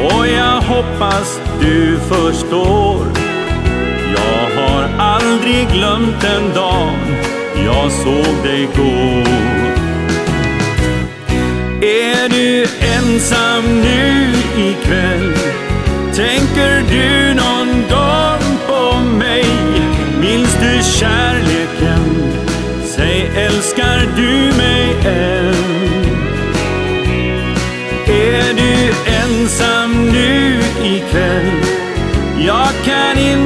Och jag hoppas du förstår. Jag har aldrig glömt den dagen Jag såg dig gå. Är du ensam nu ikväll? Tänker du någon gång på mig? Minns du kärlek älskar du mig än? Är du ensam nu ikväll? Jag kan inte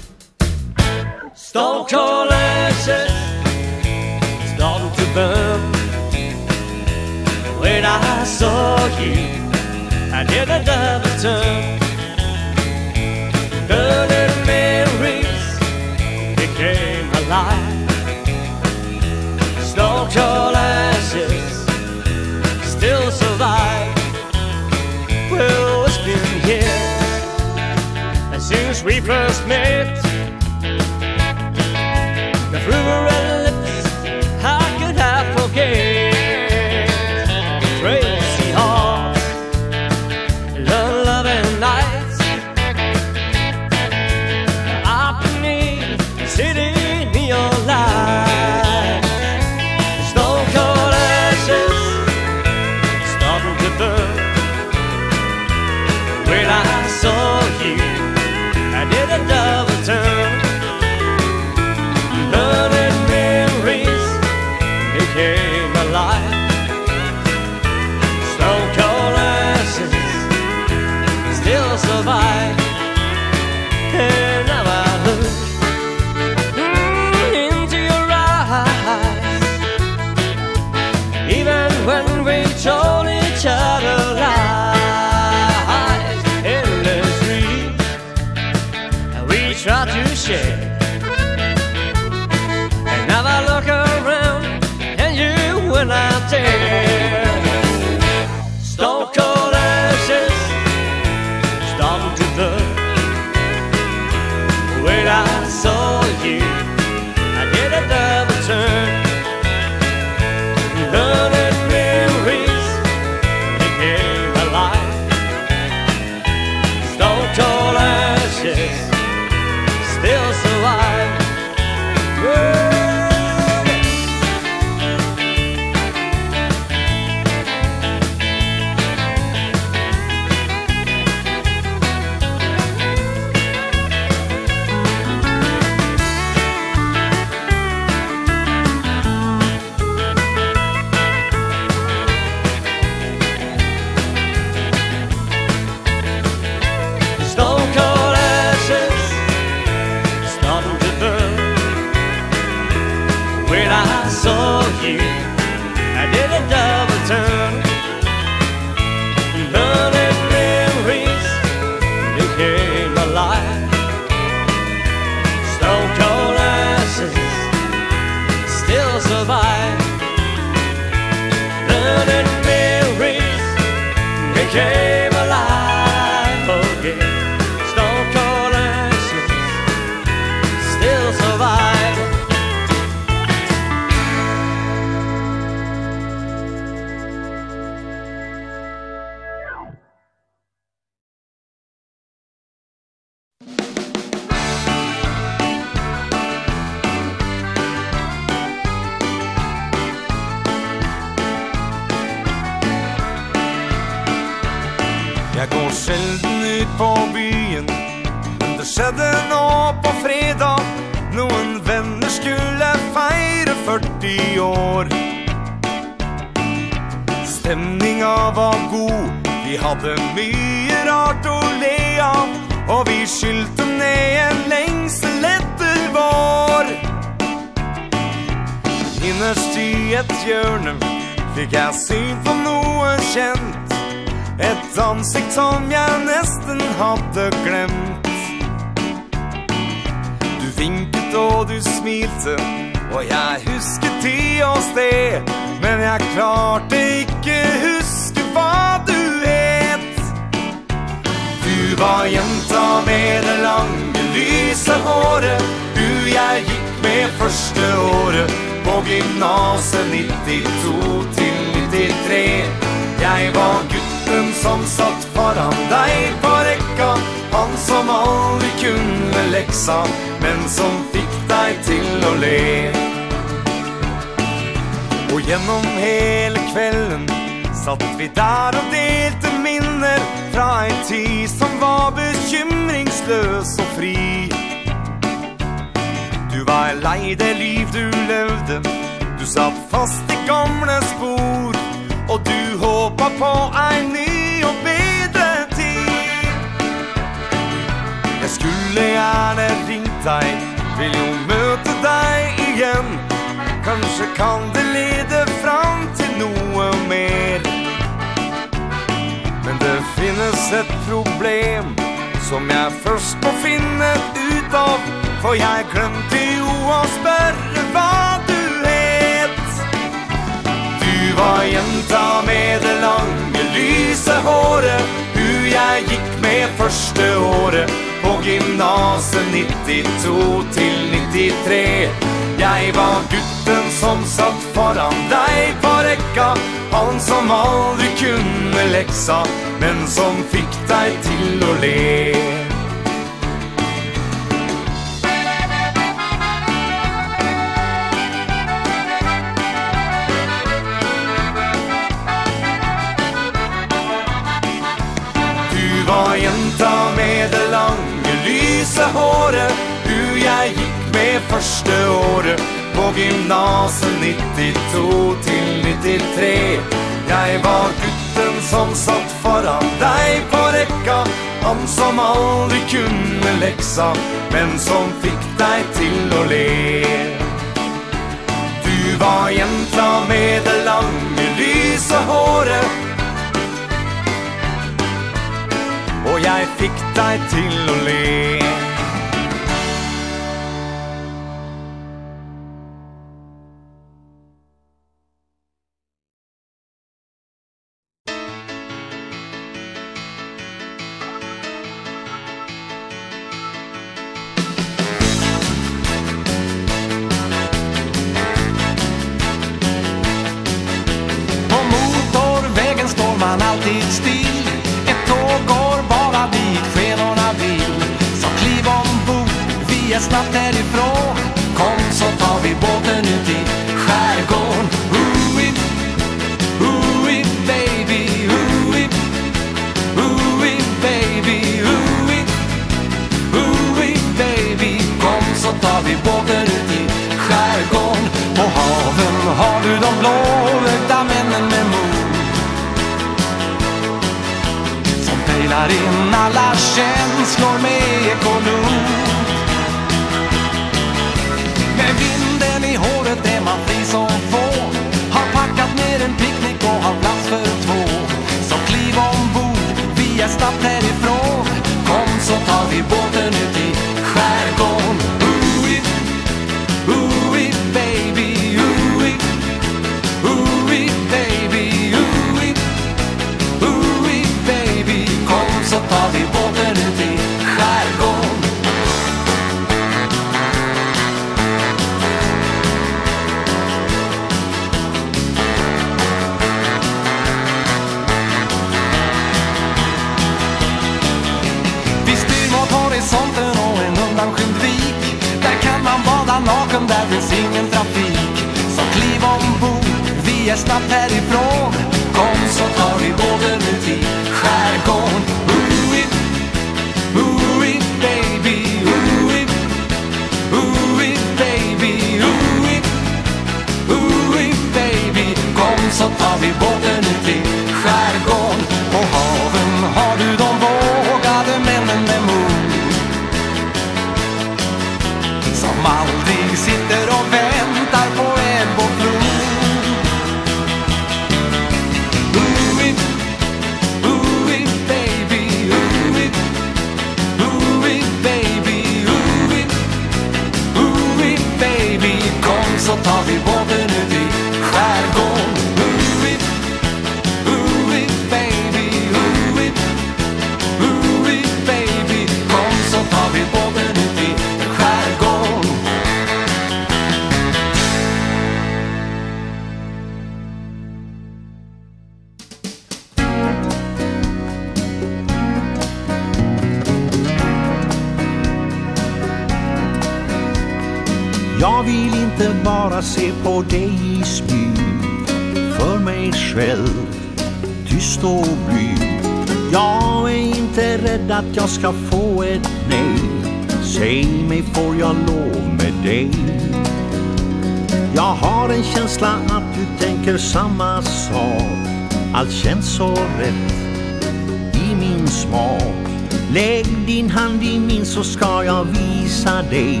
visa dig.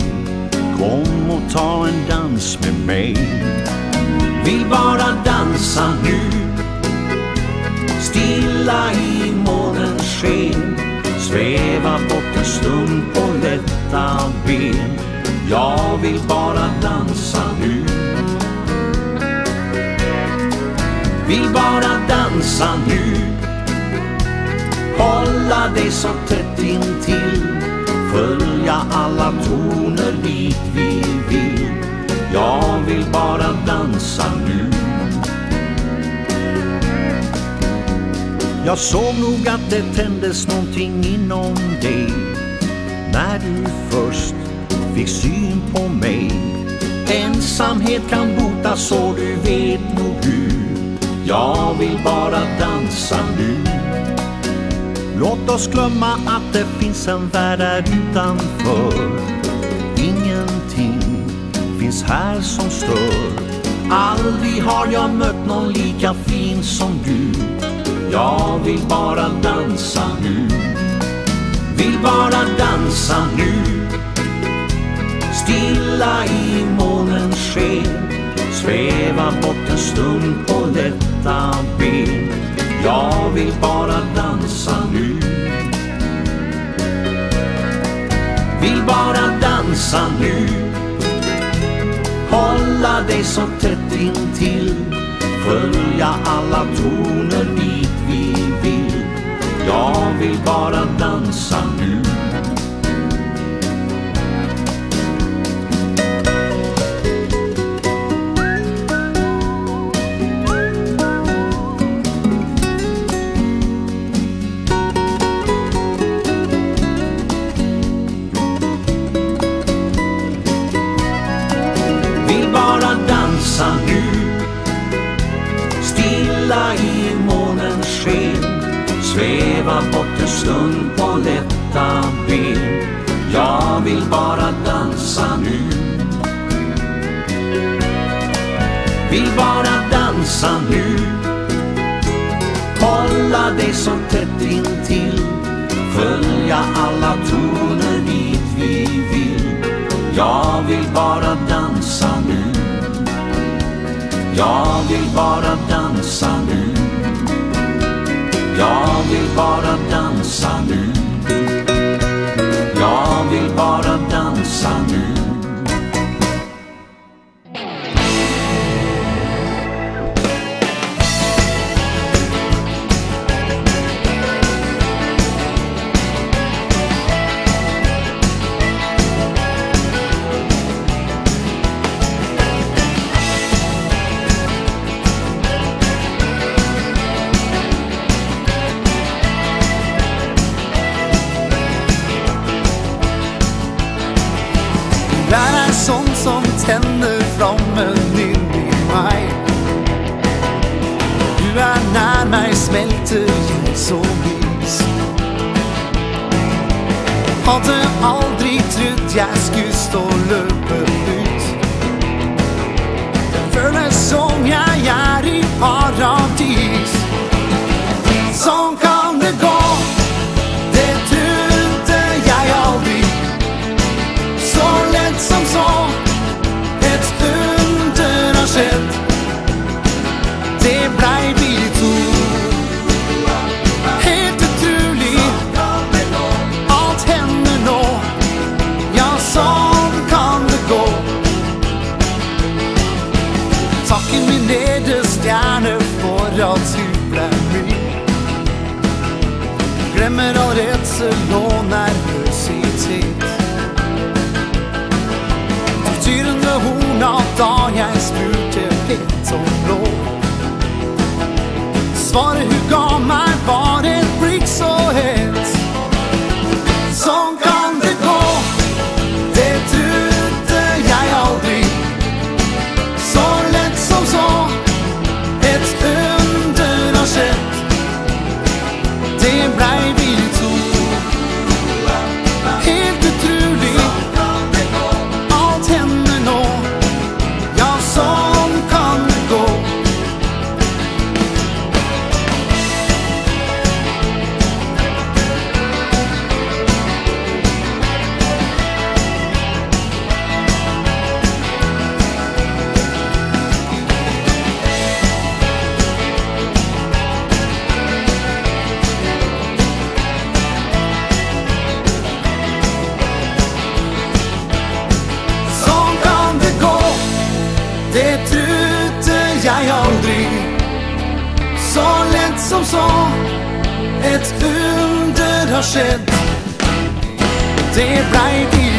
Kom och ta en dans med mig. Vi bara dansa nu. Stilla i månens sken. Sveva bort en stund på lätta ben. Jag vill bara dansa nu. Vill bara dansa nu. Hålla dig så tätt in följa alla toner dit vi vill. Jag vill bara dansa nu. Jag såg nog att det tändes någonting inom dig När du först fick syn på mig. Ensamhet kan bota så du vet nog hur. Jag vill bara dansa nu. Låt oss glömma att det finns en värld där utanför. Ingenting finns här som stör. Aldrig har jag mött någon lika fin som du. Jag vill bara dansa nu. Vill bara dansa nu. Stilla i månens sken. Sveva bort en stund på detta ben. Jag vill bara dansa nu. Vill bara dansa nu. Hålla dig så tätt intill Följa alla toner dit vi vill. Jag vill bara dansa nu. så tätt in till Följa alla toner dit vi vill. Jag vill bara dansa nu. Jag vill bara dansa nu. Jag vill bara dansa nu. Jag vill bara dansa nu. hender flammen inn i meg Du er nær meg, smelter inn så vis Hadde aldri trudd jeg skulle stå løpe ut Det føles som jeg er i paradis Sånn kan det gå Det trodde jeg aldri Så lett som så. det bleibe ich zu Helt utrolig. Alt hender nå. Ja, sånn kan det gå. Takken min er det stjerne foran syvler min. Glemmer all redsel og nerv passion Det er breit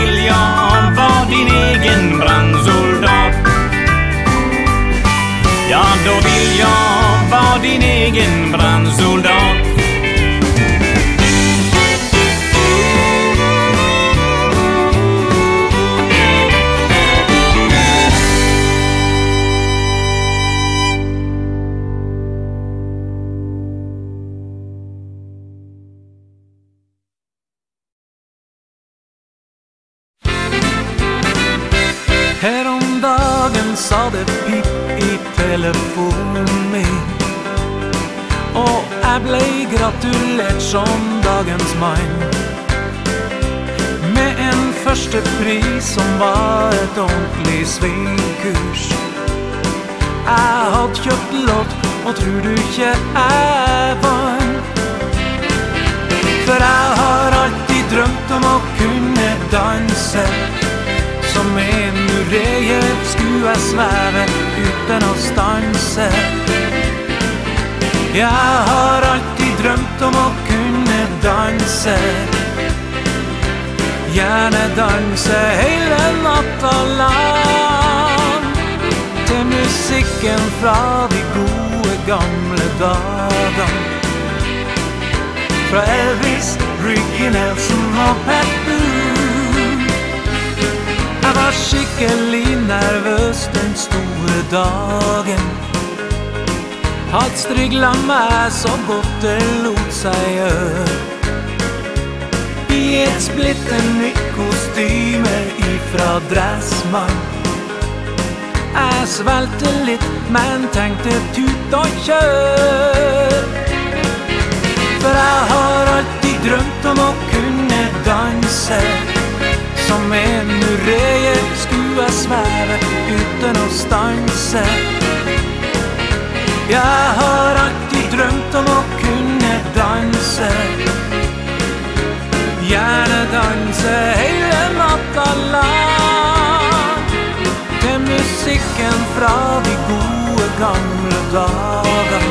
viljan var din egen brandsoldat Ja, då vill jag vara din egen brandsoldat sa det pip i telefonen min. Og jeg ble gratulert som dagens mann. Med en første pris som var et ordentlig svingkurs. Jeg hadde kjøpt lott, og tror du ikke jeg vann For jeg har alltid drømt om å kunne danse Som en greie skua sveve uten å stanse. Jeg har alltid drømt om å kunne danse. Gjerne danse hele natta lang. Til musikken fra de gode gamle dagen Fra Elvis, Ricky Nelson og Pat var skikkelig nervøs den store dagen Hatt strigla meg så godt det lot seg gjør I et splitte nytt kostyme ifra Dressmann Jeg svelte litt, men tenkte tut og kjør For jeg har alltid drømt om å kunne danse som ännu rejer skua sväve uten å stanse. Jeg har alltid drømt om å kunne danse. Gjerne danse hela natta lang. Den musikken fra de gode gamle dagar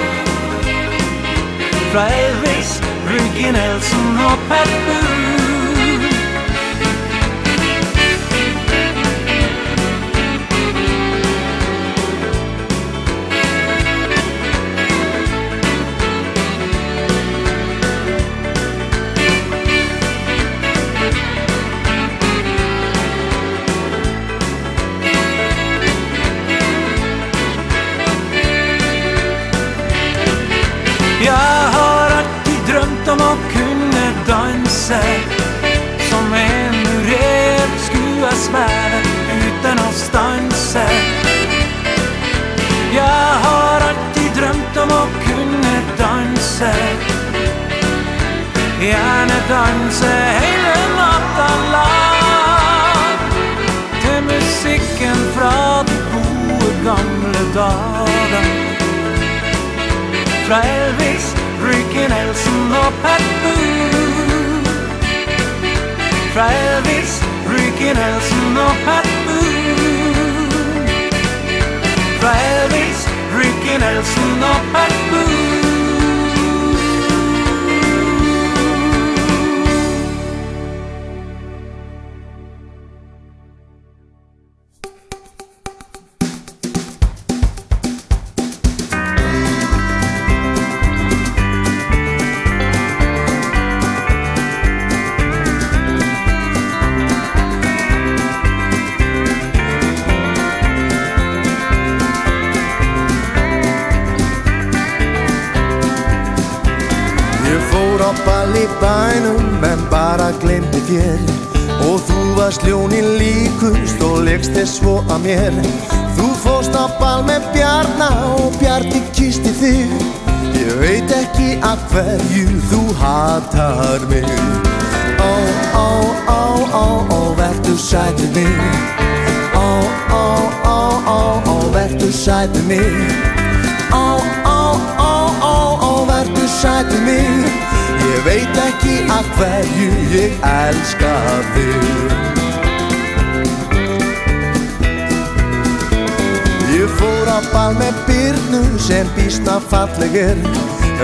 Fra Elvis, Ryggen Elson og Pat Boone utom å kunne danse Som en rev skua svære uten å stanse. Jeg har alltid drømt om å kunne danse. Gjerne danse hele natta lang Til musikken fra de gode gamle dager. Fra Elvis bryggen Elsen og Petter. Fra Elvis, bryggen Elsen og Petter. Fra Elvis, bryggen Elsen og Petter. bænum Men bara glemdi þér. Og þú varst ljónin líkust Og legst þess svo að mér. Þú fóst á bal með Bjarna Og Bjarni kisti þig. Ég veit ekki að hverju Þú hatar mig. Ó, ó, ó, ó, ó Vertu sæti mig. Ó, ó, ó, ó, ó Vertu sæti mig. Ó, ó, ó, ó, ó Vertu sæti mig. Jeg veit ekki af hverju ég elska þig. Ég fór á ball með Byrnu sem býstna fallegir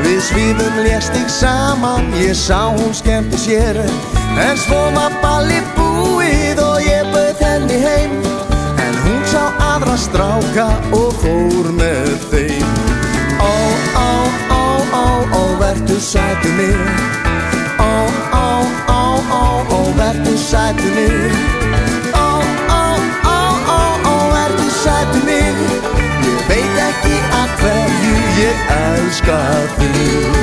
Við svíðum lest saman, ég sá hún skemmti sér. En svo var balli búið og ég bauð henni heim. En hún sá aðra stráka og fór með þeim. Ó, ó, ó vertu oh, oh, Ó, ó, ó, ó, ó, vertu me. Oh, Ó, ó, ó, ó, ó, vertu sæti mér Ég veit ekki að hverju ég elska þig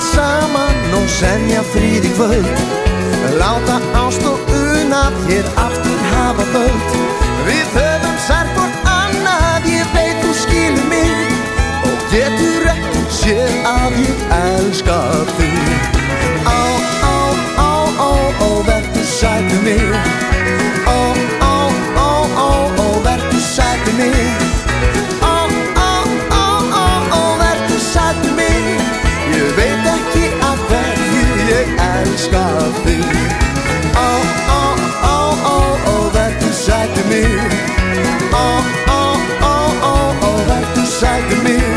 allt saman. Og semja fríð í kvöld. Láta ást og unað hér aftur hafa völd Við höfum sært hvort annað, ég veit þú skilur mig. Og getur ekki sér að ég elska þig. Á, á, á, á, á, verður sættu mig. me. Oh, oh, oh, oh, oh, that to me. Oh, oh, oh, oh, oh, that to me.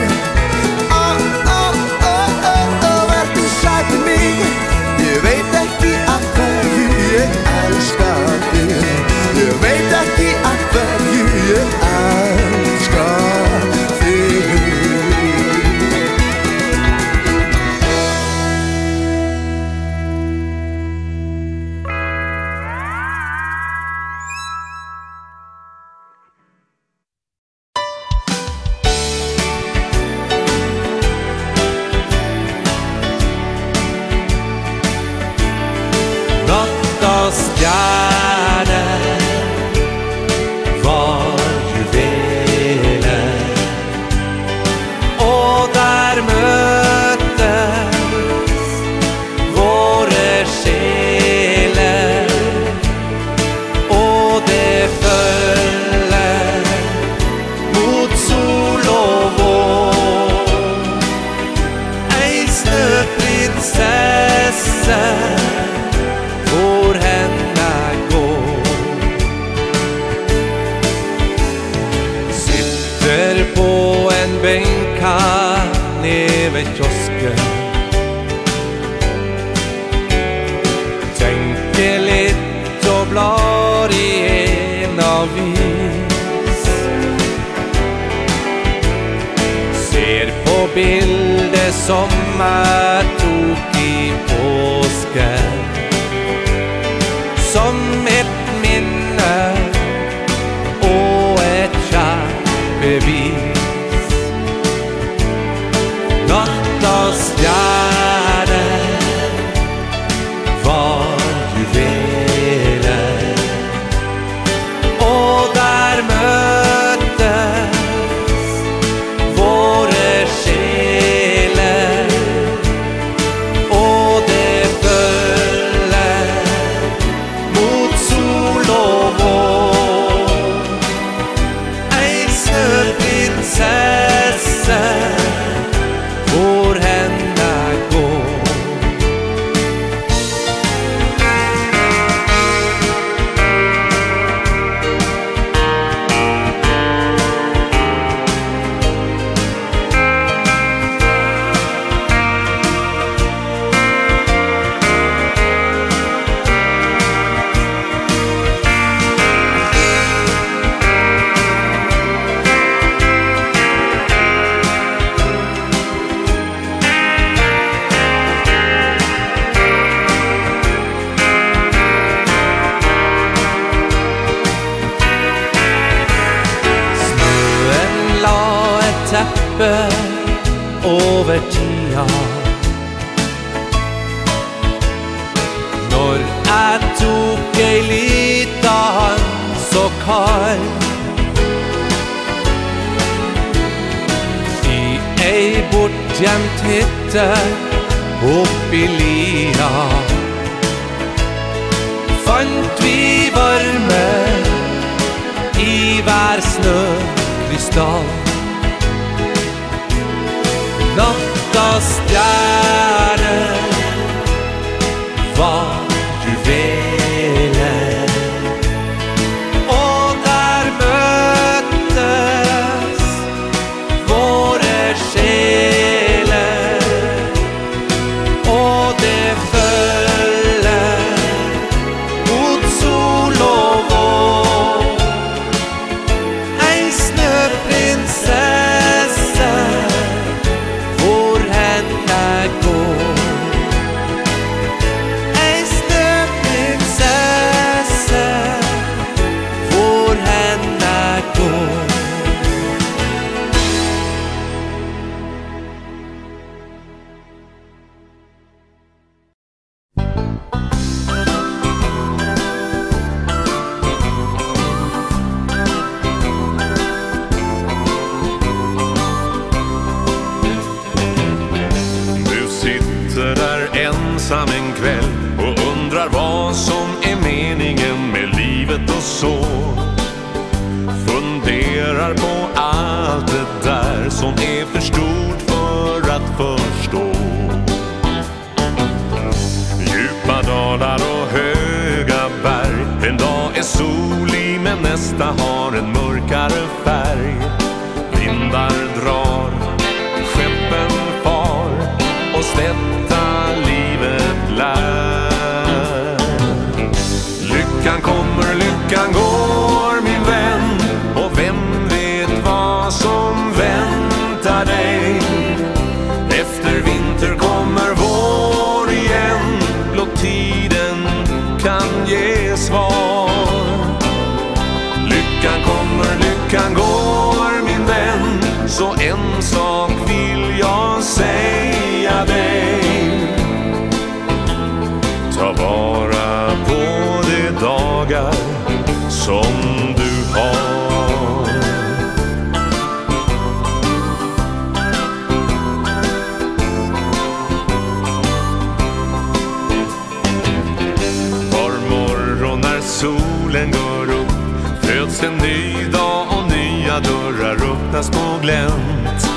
glömt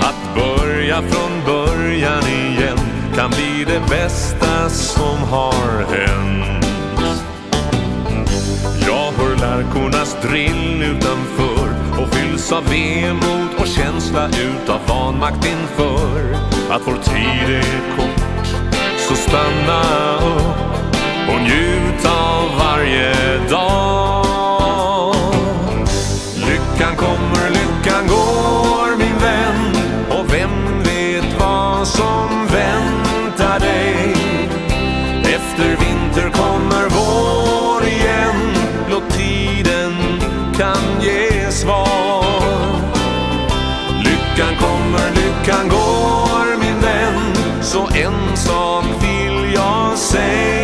Att börja från början igen Kan bli det bästa som har hänt. Jag hör lärkornas drill utanför Och fylls av vemod och känsla utav vanmakt inför. Att vår tid är kort Så stanna upp Och njut av varje dag. Veckan går min vän Så en sak vill jag säga